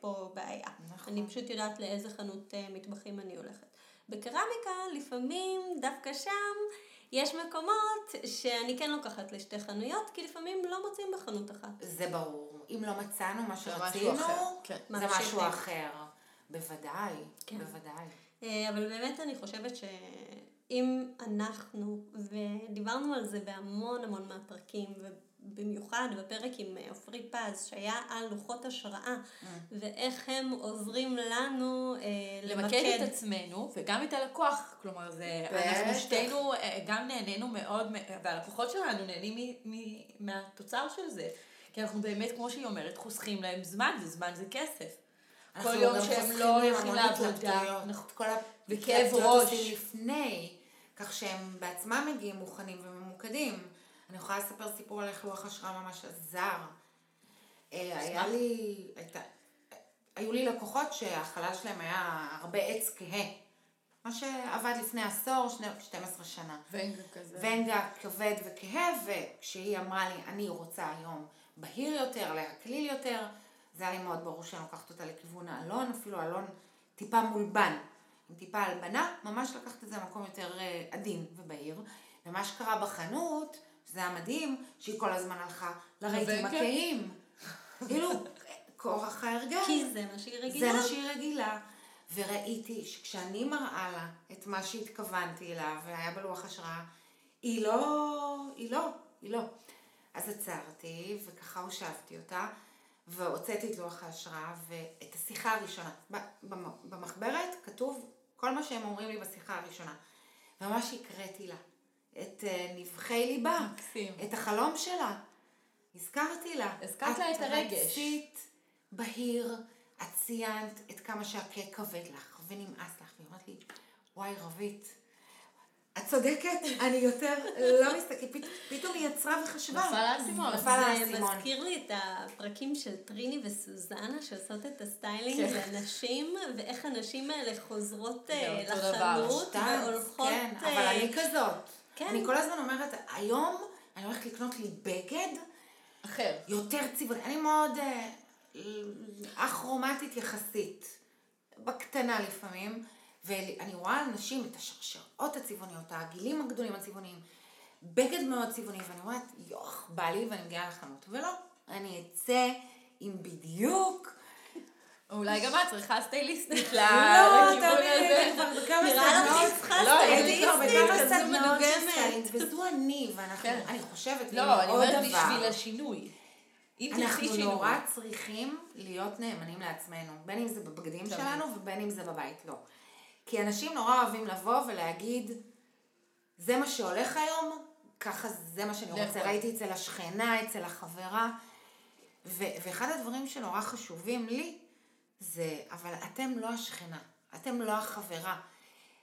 פה בעיה. נכון. אני פשוט יודעת לאיזה חנות אה, מטבחים אני הולכת. בקרמיקה, לפעמים, דווקא שם, יש מקומות שאני כן לוקחת לשתי חנויות, כי לפעמים לא מוצאים בחנות אחת. זה ברור. אם לא מצאנו מה שרצינו, משהו אחר, כן. זה. משהו אחר. בוודאי, כן. בוודאי. אה, אבל באמת אני חושבת שאם אנחנו, ודיברנו על זה בהמון המון מהפרקים, ובמיוחד בפרק עם אה, עופרי פז, שהיה על לוחות השראה, ואיך הם עוזרים לנו אה, למקד את עצמנו וגם את הלקוח, כלומר זה. אנחנו שתינו אה, גם נהנינו מאוד, והלקוחות שלנו נהנים מ- מ- מהתוצר של זה, כי אנחנו באמת, כמו שהיא אומרת, חוסכים להם זמן, וזמן זה כסף. אנחנו כל יום שהם לא הולכים לעבודה, התלבטויות. נכון. כל וכאב ראש. לפני, כך שהם בעצמם מגיעים מוכנים וממוקדים. אני יכולה לספר סיפור על איך לוח השראה ממש עזר. אה, היה לי, הייתה, היו לי לקוחות שהחלל שלהם היה הרבה עץ כהה. מה שעבד לפני עשור, שני- 12 שנה. ונגה כזה. ונגה כבד וכהה, וכשהיא אמרה לי, אני רוצה היום בהיר יותר, להקליל יותר, זה היה לי מאוד ברור שאני לוקחת אותה לכיוון האלון, אפילו האלון טיפה מולבן, עם טיפה הלבנה, ממש לקחת את זה למקום יותר אה, עדין ובהיר. ומה שקרה בחנות, שזה היה מדהים, שהיא כל הזמן הלכה לרהיטים? הכהים. כאילו, כורח ההרגל. כי זה מה שהיא רגילה. זה מה שהיא רגילה. וראיתי שכשאני מראה לה את מה שהתכוונתי אליו, והיה בלוח השראה, היא לא, היא לא, היא לא. אז עצרתי, וככה הושבתי אותה, והוצאתי את לוח ההשראה, ואת השיחה הראשונה. במחברת כתוב כל מה שהם אומרים לי בשיחה הראשונה. וממש הקראתי לה את אה, נבחי ליבה, מקסים. את החלום שלה. הזכרתי לה. הזכרת לה את הרגש. את רצית בהיר, את ציינת את כמה שהכאב כבד לך, ונמאס לך, והיא אומרת לי, וואי רבית, את צודקת, אני יותר לא מסתכלת, פת- פתאום היא יצרה וחשבה. נפל האסימון. נפל זה האסימון. מזכיר לי את הפרקים של טריני וסוזנה שעושות את ה styling כן. לאנשים, ואיך הנשים האלה חוזרות אה, זה לחנות והולכות... כן, אבל אה, אני כזאת. כן. אני כל הזמן אומרת, היום אני הולכת לקנות לי בגד אחר. יותר צבעוני. אני מאוד אה, אכרומטית יחסית, בקטנה לפעמים, ואני רואה על נשים את השרשרות הצבעוניות, העגילים הגדולים הצבעוניים, בגד מאוד צבעוני, ואני אומרת, יוח, בא לי ואני מגיעה לחנות, ולא, אני אצא עם בדיוק. אולי גם את צריכה סטייליסטית ל- לא, לכיוון תאמיני לי, כבר בכמה לא, הייתי כבר סטייליסטית בכמה מדוגמת. styling, וזו אני, ואנחנו, כן. אני חושבת, לא, אני אומרת. בשביל השינוי. אנחנו. נורא צריכים להיות נאמנים לעצמנו, בין אם זה בבגדים. שלנו ובין אם זה בבית, לא. כי אנשים נורא אוהבים לבוא ולהגיד, זה מה שהולך היום, ככה זה מה שאני רוצה. נכון. ראיתי אצל השכנה, אצל החברה, ואחד הדברים שנורא חשובים לי, זה, אבל אתם לא השכנה, אתם לא החברה.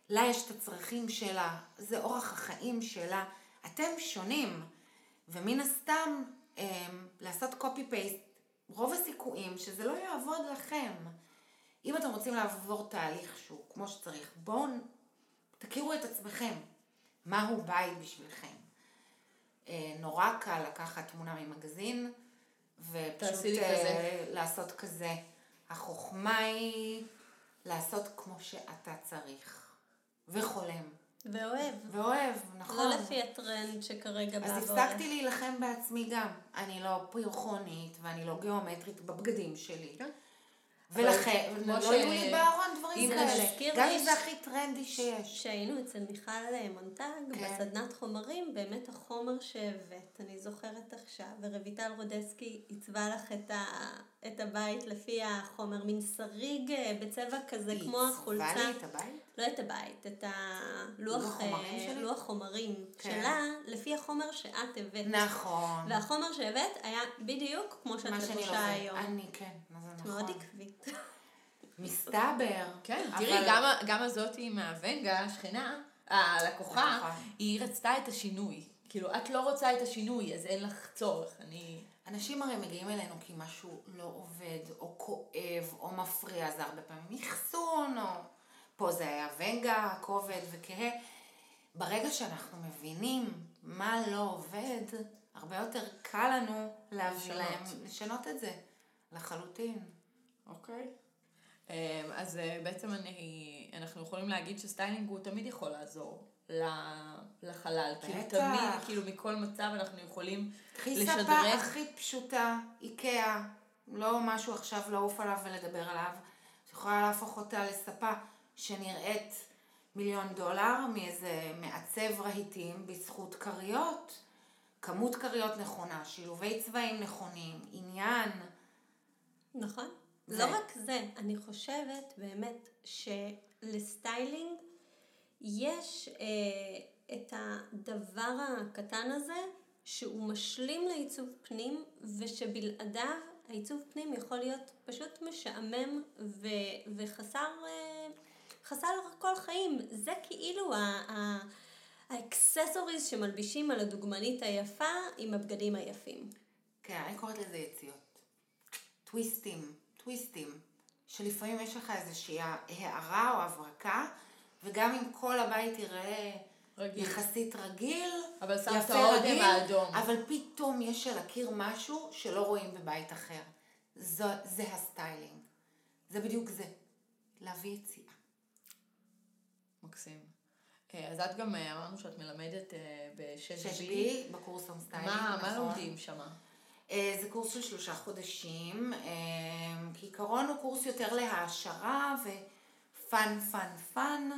לה יש את הצרכים שלה, זה אורח החיים שלה. אתם שונים, ומן הסתם, אמ, לעשות קופי פייסט, רוב הסיכויים שזה לא יעבוד לכם. אם אתם רוצים לעבור תהליך שהוא כמו שצריך, בואו תכירו את עצמכם. מהו בית בשבילכם. אה, נורא קל לקחת תמונה ממגזין, ופשוט אה, כזה. לעשות כזה. החוכמה היא לעשות כמו שאתה צריך, וחולם. ואוהב. ואוהב, נכון. לא לפי הטרנד שכרגע בא אז הפסקתי להילחם בעצמי גם. אני לא פרחונית ואני לא גיאומטרית בבגדים שלי. כן. ולכן, לא יהיו לי בארון דברים כאלה. גם אם זה הכי טרנדי שיש. כשהיינו אצל מיכל אה, מונטג, כן. בסדנת חומרים, באמת החומר שהבאת, אני זוכרת עכשיו, ורויטל רודסקי עיצבה לך את, ה, את הבית לפי החומר, מין שריג אה, בצבע כזה, היא כמו החולצה. עיצבה לי את הבית? לא את הבית, את הלוח לוח חומרים אה? לוח חומרים כן. שלה, לפי החומר שאת הבאת. נכון. והחומר שהבאת היה בדיוק כמו שאת לבושה. היום. אני כן, מאוד נכון. עקבית. מסתבר. כן, תראי, גם, ה- גם הזאתי מהוונגה, השכנה, הלקוחה, לקוחה. היא רצתה את השינוי. כאילו, את לא רוצה את השינוי, אז אין לך צורך. אני... אנשים הרי מגיעים אלינו כי משהו לא עובד, או כואב, או מפריע, זה הרבה פעמים אחסון, או... פה זה היה ונגה, כובד וכהה. ברגע שאנחנו מבינים מה לא עובד, הרבה יותר קל לנו להביא. להם, לשנות את זה, לחלוטין. אוקיי. אמ, אז אה, בעצם אני, אנחנו יכולים להגיד שסטיילינג הוא תמיד יכול לעזור לחלל. כאילו בטח. תמיד, כאילו מכל מצב אנחנו יכולים קחי ספה לשדרג. הכי פשוטה, איקאה, לא משהו עכשיו לעוף עליו ולדבר עליו. את יכולה להפוך אותה לספה שנראית מיליון דולר מאיזה מעצב רהיטים בזכות כריות. כמות כריות נכונה, שילובי צבעים נכונים, עניין. נכון. לא רק זה, אני חושבת באמת שלסטיילינג יש אה, את הדבר הקטן הזה שהוא משלים לעיצוב פנים ושבלעדיו העיצוב פנים יכול להיות פשוט משעמם ו- וחסר אה, חסר כל חיים. זה כאילו ה- ה- ה accessories שמלבישים על הדוגמנית היפה עם הבגדים היפים. כן, אני קוראת לזה יציאות. טוויסטים, טוויסטים, שלפעמים יש לך איזושהי הערה או הברקה, וגם אם כל הבית ייראה רגיל. יחסית רגיל, אבל שמת האודם רגיל, האדום. אבל פתאום יש על הקיר משהו שלא רואים בבית אחר. זו, זה ה styling. זה בדיוק זה. להביא יציאה. מקסים. אה, אז את גם אה, אמרנו שאת מלמדת אה, ב-6B. שש B בקורס home styling, מה, נכון. מה לומדים שמה? אה, זה קורס של שלושה חודשים. אה, כעיקרון הוא קורס יותר להעשרה ו fun fun fun.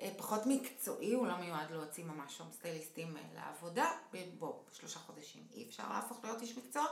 אה, פחות מקצועי, הוא לא מיועד להוציא ממש שם סטייליסטים לעבודה. בוא, שלושה חודשים אי אפשר להפוך להיות איש מקצוע,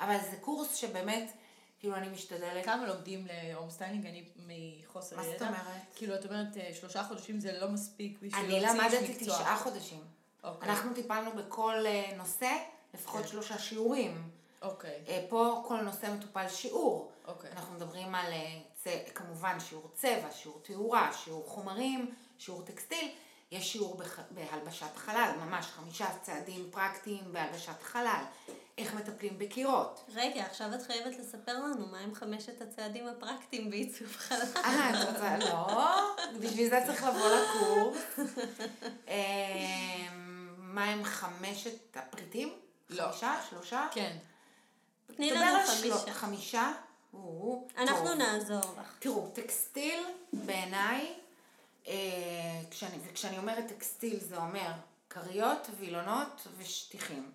אבל זה קורס שבאמת, כאילו אני משתדלת. כמה לומדים ל home styling? אני מחוסר מה זאת ידע. אומרת? כאילו, את אומרת, שלושה חודשים זה לא מספיק בשביל אני להוציא איש למדתי מקצוע. תשעה חודשים. אוקיי. אנחנו טיפלנו בכל נושא, לפחות כן. שלושה שיעורים. אוקיי, אה, פה כל נושא מטופל שיעור. אוקיי. אנחנו מדברים על אה, צ... כמובן שיעור צבע, שיעור תאורה, שיעור חומרים, שיעור טקסטיל. יש שיעור בח... בהלבשת חלל, ממש חמישה צעדים פרקטיים בהלבשת חלל. איך מטפלים בקירות. רגע, עכשיו את חייבת לספר לנו מה הם חמשת הצעדים הפרקטיים בעיצוב חלל. אה, את רוצה? לא, בשביל זה צריך לבוא לקורס. אה, מה הם חמשת הפריטים? לא. חמישה? שלושה? כן. תני לנו שלו- חמישה. חמישה? אנחנו טוב. נעזור לך. תראו, טקסטיל בעיניי, אה, כשאני, וכשאני אומרת טקסטיל זה אומר כריות, וילונות ושטיחים.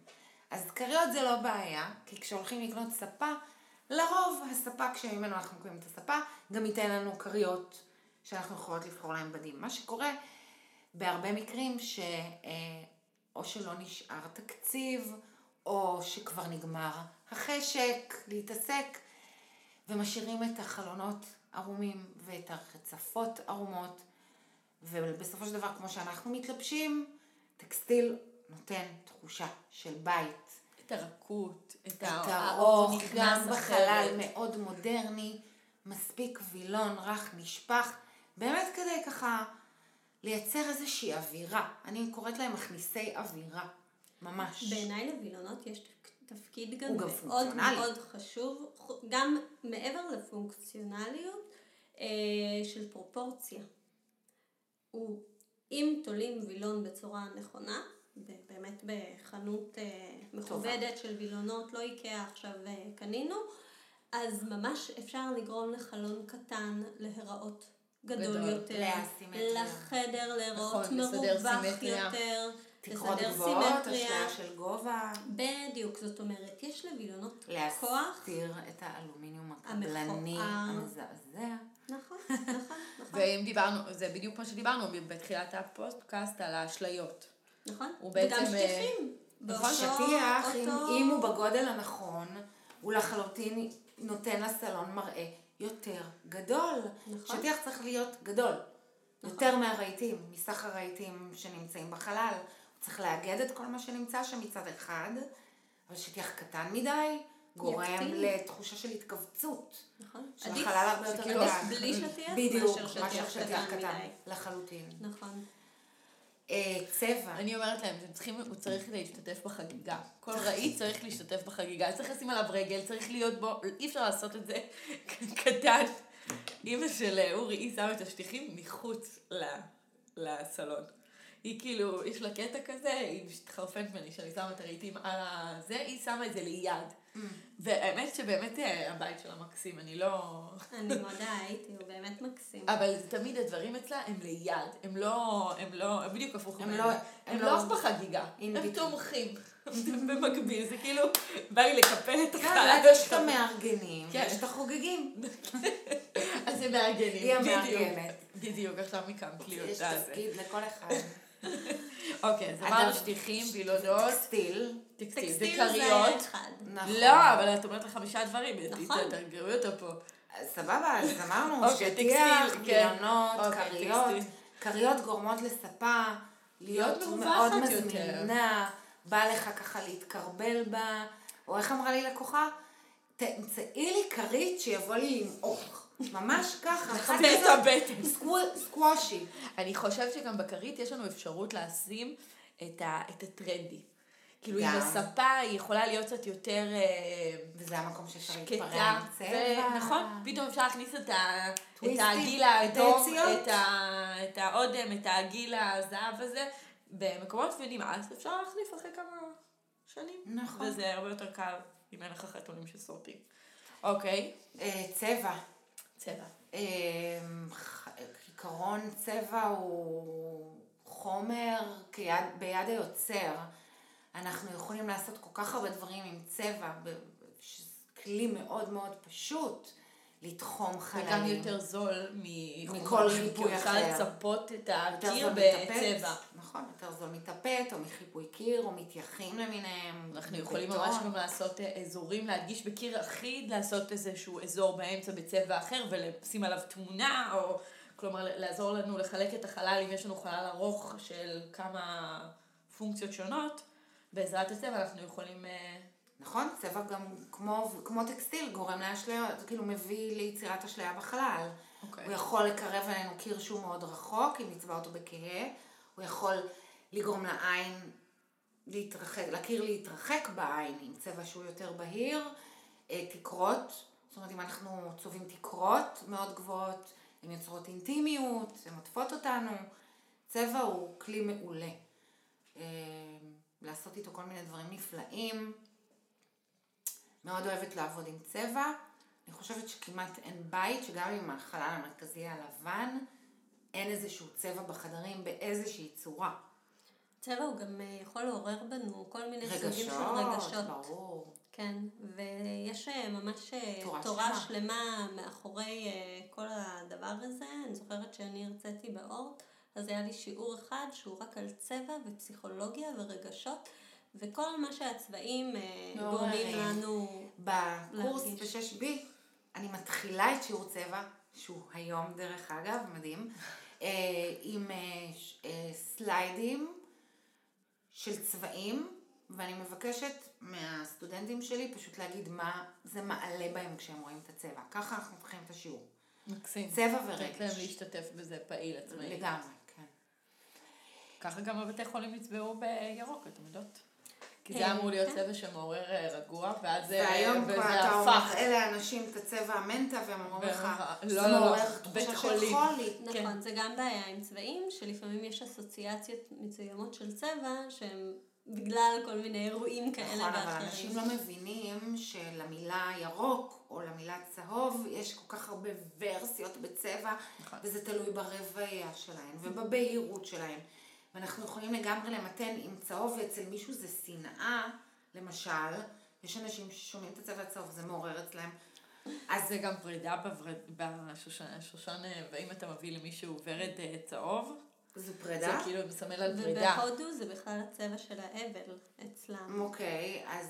אז כריות זה לא בעיה, כי כשהולכים לקנות ספה, לרוב הספק שממנו אנחנו קוראים את הספה, גם ייתן לנו כריות שאנחנו יכולות לבחור להם בדים. מה שקורה בהרבה מקרים ש... אה, או שלא נשאר תקציב, או שכבר נגמר החשק להתעסק, ומשאירים את החלונות ערומים ואת הרצפות ערומות, ובסופו של דבר, כמו שאנחנו מתלבשים, טקסטיל נותן תחושה של בית. את הרכות, את את האור גם. בחלל מאוד מודרני, מספיק וילון רך נשפך, באמת כדי ככה לייצר איזושהי אווירה. אני קוראת להם מכניסי אווירה, ממש. בעיניי לבילונות יש תפקיד גם מאוד פונקציונלי. מאוד חשוב, גם מעבר לפונקציונליות אה, של פרופורציה. הוא, אם תולים וילון בצורה נכונה, באמת בחנות אה, מכובדת של וילונות, לא איקאה עכשיו אה, קנינו, אז ממש אפשר לגרום לחלון קטן להיראות גדול גדול. יותר, לאסימטריה. לחדר להיראות נכון, מרווח. יותר, תקרות גבוהות, סימטריה. השליה של גובה. בדיוק, זאת אומרת, יש לווילונות כוח. להסתיר את האלומיניום הקבלני. המזעזע. נכון, נכון, נכון. ואם דיברנו, זה בדיוק מה שדיברנו בתחילת הפודקאסט על האשליות. נכון. וגם אה, שטיחים. נכון, שטיח, אם, אותו- אם הוא בגודל הנכון, הוא לחלוטין נותן לסלון מראה יותר גדול. נכון. שטיח צריך להיות גדול. יותר מהרהיטים, מסך הרהיטים שנמצאים בחלל. צריך לאגד את כל מה שנמצא שם מצד אחד, אבל שטיח קטן מדי גורם יקטין. לתחושה של התכווצות. נכון. של עדיף- החלל הרבה יותר קטן. עדיף בלי שטיח בדיוק, מאשר שטיח קטן. לחלוטין. נכון. אה, צבע. אני אומרת להם, אתם צריכים, הוא צריך להשתתף בחגיגה. כל רהיט צריך להשתתף בחגיגה, צריך לשים עליו רגל, צריך להיות בו, אי אפשר לעשות את זה קטן. אימא של אורי, היא שמה את השטיחים מחוץ לסלון. היא כאילו, יש לה קטע כזה, היא מתחרפנת ממני שאני שמה את הרהיטים על הזה, היא שמה את זה ליד. והאמת שבאמת אה, הבית שלה מקסים, אני לא... אני מודה, הייתי, הוא באמת מקסים. אבל תמיד הדברים אצלה הם ליד, הם לא, הם לא, הם בדיוק הפוך הם ממני. לא- הם לא לא- בחגיגה, הם. תומכים במקביל, זה כאילו, בא לי לקפל את כן, החלק. אז יש את המארגנים, כן. יש את החוגגים. אז הם מארגנים, היא בדיוק. המארגנת. בדיוק, עכשיו מקמת לי יש אותה. זה. תפקיד לכל אחד. אוקיי, אז אמרנו שטיחים, וילונות, טקסטיל. טקסטיל, זה כריות. אחד. נכון. לא, אבל את אומרת לך חמישה דברים, נכון. תרגרו אותו פה. סבבה, אז אמרנו, אוקיי, שטיח, טקסטיל, כן. אוקיי, כריות. כריות גורמות לספה להיות מאוד. מזמינה, בא לך ככה להתקרבל בה, או איך אמרה לי לקוחה? תמצאי לי כרית שיבוא לי למעוך. ממש ככה. זה את הבטן. סקו- סקוושי. אני חושבת שגם בכרית יש לנו אפשרות לשים את, ה, את הטרנדי. כאילו. עם הספה היא יכולה להיות קצת יותר אה, וזה המקום שאפשר. להתפרע עם צבע. נכון, פתאום אפשר להכניס את, ה, את טוויסטים, הגיל את האדום. את, האודם, את הגיל הזהב הזה, במקומות ונמאס, אפשר להחליף אחרי כמה שנים. נכון. וזה הרבה יותר קל אם אין לך חתולים שסורטים. אוקיי, אה, צבע. צבע. ח- כעיקרון צבע הוא חומר כיד, ביד היוצר. אנחנו יכולים לעשות כל כך הרבה דברים עם צבע, כלי מאוד מאוד פשוט לתחום חללים. וגם יותר זול מכל כי חיפוי אפשר אחר. לצפות את הקיר. בצבע. נכון, יותר זול מטפט, או מחיפוי קיר, או מתייחים למיניהם. אנחנו יכולים. ממש גם לעשות אה, אזורים, להדגיש בקיר אחיד, לעשות איזשהו אזור באמצע בצבע אחר ולשים עליו תמונה, או כלומר לעזור לנו לחלק את החלל אם יש לנו חלל ארוך של כמה פונקציות שונות. בעזרת הצבע אנחנו יכולים... אה, נכון, צבע גם כמו, כמו טקסטיל גורם לאשליות, זה כאילו מביא ליצירת אשליה בחלל. אוקיי. הוא יכול לקרב אלינו קיר שהוא מאוד רחוק, אם נצבע אותו בכהה, הוא יכול לגרום לעין להתרחק, לקיר להתרחק בעין עם צבע שהוא יותר בהיר, אה, תקרות, זאת אומרת אם אנחנו צובעים תקרות מאוד גבוהות, הן יוצרות אינטימיות, הן עוטפות אותנו, צבע הוא כלי מעולה. אה, לעשות איתו כל מיני דברים נפלאים. מאוד אוהבת לעבוד עם צבע. אני חושבת שכמעט אין בית שגם אם החלל המרכזי הלבן, אין איזשהו צבע בחדרים באיזושהי צורה. צבע הוא גם אה, יכול לעורר בנו כל מיני סוגים של רגשות, רגשות. ברור. כן, ויש אה, ממש אה, תורה תורה שלמה. שלמה מאחורי כל הדבר הזה. אני זוכרת שאני הרציתי באורט, אז היה לי שיעור אחד שהוא רק על צבע ופסיכולוגיה ורגשות, וכל מה שהצבעים מעוררים. גורמים לנו... בקורס להרגיש. ב-6B, אני מתחילה את שיעור צבע, שהוא היום דרך אגב, מדהים, אה, עם אה, אה, סליידים של צבעים, ואני מבקשת מהסטודנטים שלי פשוט להגיד מה זה מעלה בהם כשהם רואים את הצבע. ככה אנחנו מתחילים את השיעור. מקסים. צבע לתת להם ורגש. להשתתף בזה פעיל עצמאי. לגמרי, כן. ככה גם בבתי חולים יצבעו בירוק, אתם יודעות? כי כן, זה אמור להיות כן. צבע שמעורר אה, רגוע, ואז זה והיום כבר אתה אומר. אלה האנשים את הצבע המנטה, והם אומרים לך, לא, זה לא, לא, מעורר תחושה של חולים." חולי. כן. נכון, זה גם בעיה עם צבעים, שלפעמים יש אסוציאציות מסוימות של צבע שהן בגלל כל מיני אירועים כאלה נכון, אבל ואחרים. אנשים לא מבינים שלמילה ירוק או למילה צהוב יש כל כך הרבה ורסיות בצבע, נכון. וזה תלוי ברבעייה שלהן ובבהירות שלהן. ואנחנו יכולים לגמרי למתן עם צהוב, ואצל מישהו זה שנאה, למשל, יש אנשים ששומעים את הצבע הצהוב, זה מעורר אצלם. אז זה גם פרידה בוורד- בשושן, שושן, אה, ואם אתה מביא למישהו ורד אה, צהוב, זו זה פרידה? כאילו מסמל על פרידה. ובהודו זה בכלל הצבע של האבל אצלם. אוקיי, אז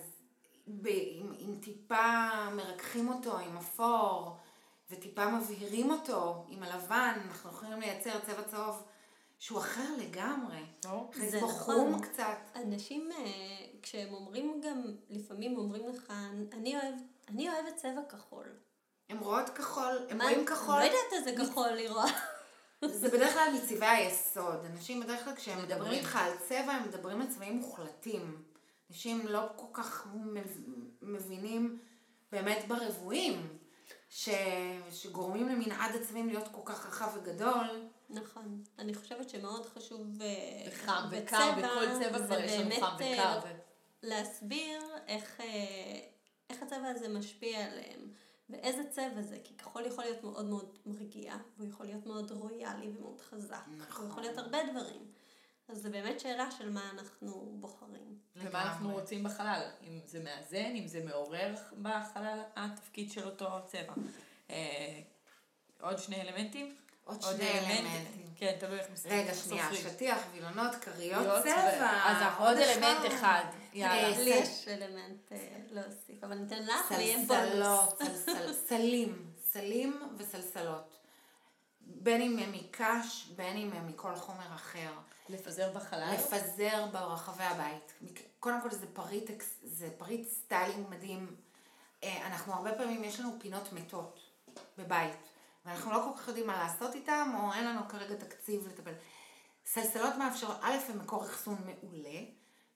ב, עם טיפה מרככים אותו עם אפור, וטיפה מבהירים אותו עם הלבן, אנחנו יכולים לייצר צבע צהוב שהוא אחר לגמרי. מכניס זה נכון. חום קצת. אנשים, אה, כשהם אומרים גם, לפעמים אומרים לך, אני אוהב, אני אוהבת צבע כחול. הן רואות כחול, הם מה- רואים כחול, לא יודעת איזה כחול לראות. זה בדרך כלל מצבעי היסוד. אנשים בדרך כלל כשהם מדברים. איתך על צבע, הם מדברים על צבעים מוחלטים. אנשים לא כל כך מב- מבינים באמת ברבועים, ש... שגורמים למנעד הצבעים להיות כל כך רחב וגדול. נכון. אני חושבת שמאוד חשוב אה, וחם וקר, בצבע, בכל צבע זה כבר יש לנו חם אה, וקר. ו- להסביר איך, אה, איך הצבע הזה משפיע עליהם, ואיזה צבע זה, כי כחול יכול להיות מאוד מאוד מרגיע, והוא יכול להיות מאוד רויאלי ומאוד חזק, נכון. הוא יכול להיות הרבה דברים. אז זה באמת שאלה של מה אנחנו בוחרים. ומה אנחנו. רוצים בחלל, אם זה מאזן, אם זה מעורר בחלל התפקיד של אותו צבע. אה, עוד שני אלמנטים? עוד שני אלמנטים. כן, תלוי איך מסתכלים. רגע, שנייה. שטיח, וילונות, כריות צבע. אז אנחנו עוד אלמנט אחד. יאללה. אה, לי סל- יש אלמנט אה, להוסיף, אבל ניתן לך ויהיה סלסלות, בונוס. סלסל- סלים, סלים וסלסלות. בין אם הם מקש, בין אם הם מכל חומר אחר. לפזר בחלל. לפזר ברחבי הבית. קודם כל זה פריט, זה פריט styling מדהים. אה, אנחנו הרבה פעמים, יש לנו פינות מתות בבית, ואנחנו לא כל כך יודעים מה לעשות איתם, או אין לנו כרגע תקציב לטפל. סלסלות מאפשרות, א', הם מקור אחסון מעולה,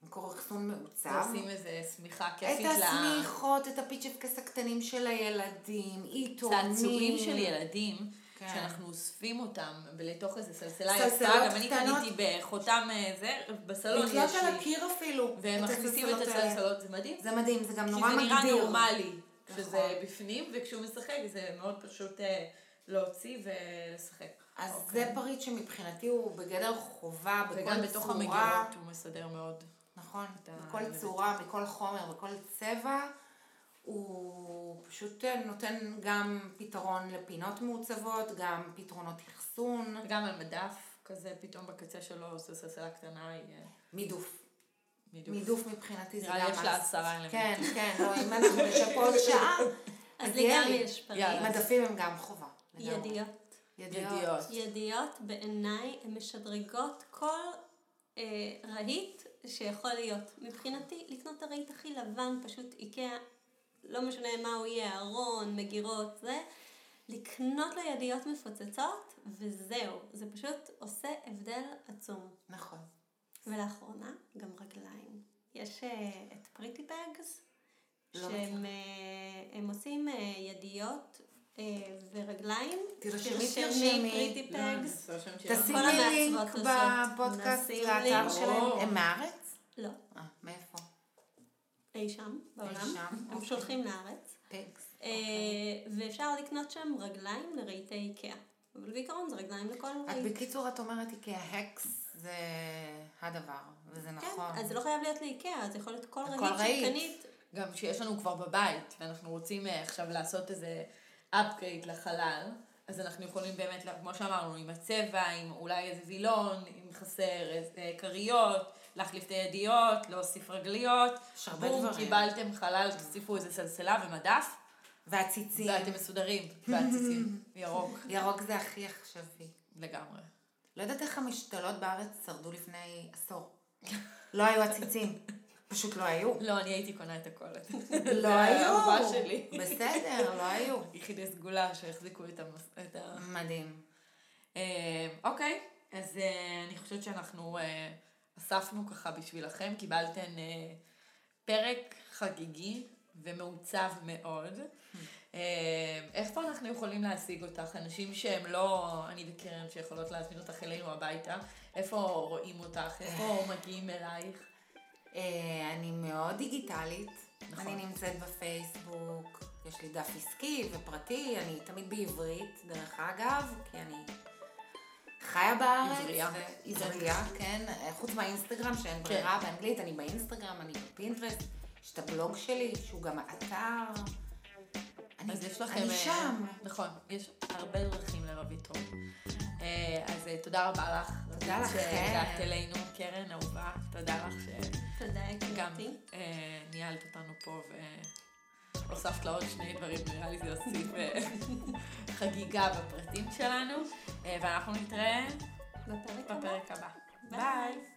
מקור אחסון מעוצב. לשים איזה שמיכה את כיפית ל... השמיכות, את הפיצ'פקס הקטנים של הילדים, עיתונים. צעצועים של ילדים, כן. שאנחנו אוספים אותם לתוך איזה סלסלה יפה, גם אני. קניתי בחותם אה, זה, בסלון יש על לי, הקיר אפילו. והם את מכניסים את הסלסלות זה מדהים. זה מדהים, זה גם כי נורא זה מגדיר. נראה נורמלי, שזה נכון. בפנים, וכשהוא משחק זה מאוד פשוט אה, להוציא ולשחק. אז אוקיי. זה פריט שמבחינתי הוא בגדר חובה, בכל צורה. וגם בתוך המגירות הוא מסדר מאוד. נכון, בכל האלמנט. צורה, בכל חומר, בכל צבע. הוא פשוט נותן גם פתרון לפינות מעוצבות, גם פתרונות אחסון, וגם על מדף כזה, פתאום בקצה שלו עושה סלסלה קטנה, אה, מידוף. מידוף. מידוף מבחינתי זה גם... נראה לי יש לה. עשרה אלמנטים. כן, כן, לא, אם אנחנו נשב פה עוד שעה, אז לי גם לי. יש פריט. מדפים הם גם חובה. ידיות. ידיעות. ידיעות בעיניי הן משדרגות כל אה, רהיט שיכול להיות. מבחינתי, לקנות את הרהיט הכי לבן, פשוט איקאה, לא משנה מה הוא יהיה, ארון, מגירות, זה, לקנות לו ידיעות מפוצצות, וזהו. זה פשוט עושה הבדל עצום. נכון. ולאחרונה, גם רגליים. יש אה, את פריטי בגס, לא שהם אה, הם עושים אה, ידיות ורגליים. תרשמי, תרשמי. פריטי פגס. זה השם שלה. תשימי לינק. בפודקאסט לאתר. שלהם. הם מהארץ? לא, אה, מאיפה? אי שם, בעולם. שם, הם אוקיי. שולחים לארץ. אה, ואפשר לקנות שם רגליים לרהיטי איקאה. אבל בעיקרון זה רגליים לכל רהיט. בקיצור, את אומרת איקאה הקס זה הדבר, וזה כן, נכון. אז זה לא חייב להיות לאיקאה, זה יכול להיות כל כל רהיט. שקנית. גם שיש לנו כבר בבית, ואנחנו רוצים אה, עכשיו לעשות איזה upgrade לחלל, אז אנחנו יכולים באמת, כמו שאמרנו, עם הצבע, עם אולי איזה וילון, אם חסר איזה כריות, להחליף את הידיות, להוסיף רגליות. יש הרבה בום, דברים. קיבלתם חלל, תוסיפו איזה סלסלה ומדף, והציצים. ואתם מסודרים, והציצים, ירוק, ירוק זה הכי עכשווי. לגמרי. לא יודעת איך המשתלות בארץ שרדו לפני עשור. לא היו עציצים. פשוט לא היו. לא, אני הייתי קונה את הכל. לא זה היו. האהובה שלי. בסדר, לא היו. יחידי סגולה שהחזיקו את ה... מדהים. אה, אוקיי, אז אה, אני חושבת שאנחנו אה, אספנו ככה בשבילכם, קיבלתם אה, פרק חגיגי ומעוצב מאוד. אה, איפה אנחנו יכולים להשיג אותך? אנשים שהם לא, אני וקרן, שיכולות להזמין אותך אלינו הביתה, איפה רואים אותך? איפה מגיעים אלייך? אה, אני מאוד דיגיטלית. נכון. אני נמצאת בפייסבוק, יש לי דף עסקי ופרטי, אני תמיד בעברית, דרך אגב, כי אני חיה בארץ. עברייה. עברייה, כן. חוץ מהאינסטגרם שאין ברירה באנגלית, אני באינסטגרם, אני בפינטרסט, יש את הבלוג שלי, שהוא גם האתר. אני, אז יש לכם... אני אה, שם. נכון, יש הרבה דרכים לרביט טוב. אז אה, תודה רבה לך. תודה לכם. שהגעת אלינו, קרן אהובה. תודה לך שגם. אה, ניהלת אותנו פה והוספת לה עוד שני דברים, נראה לי זה יוסיף אה, חגיגה בפרטים שלנו. אה, ואנחנו נתראה בפרק הבא. ביי.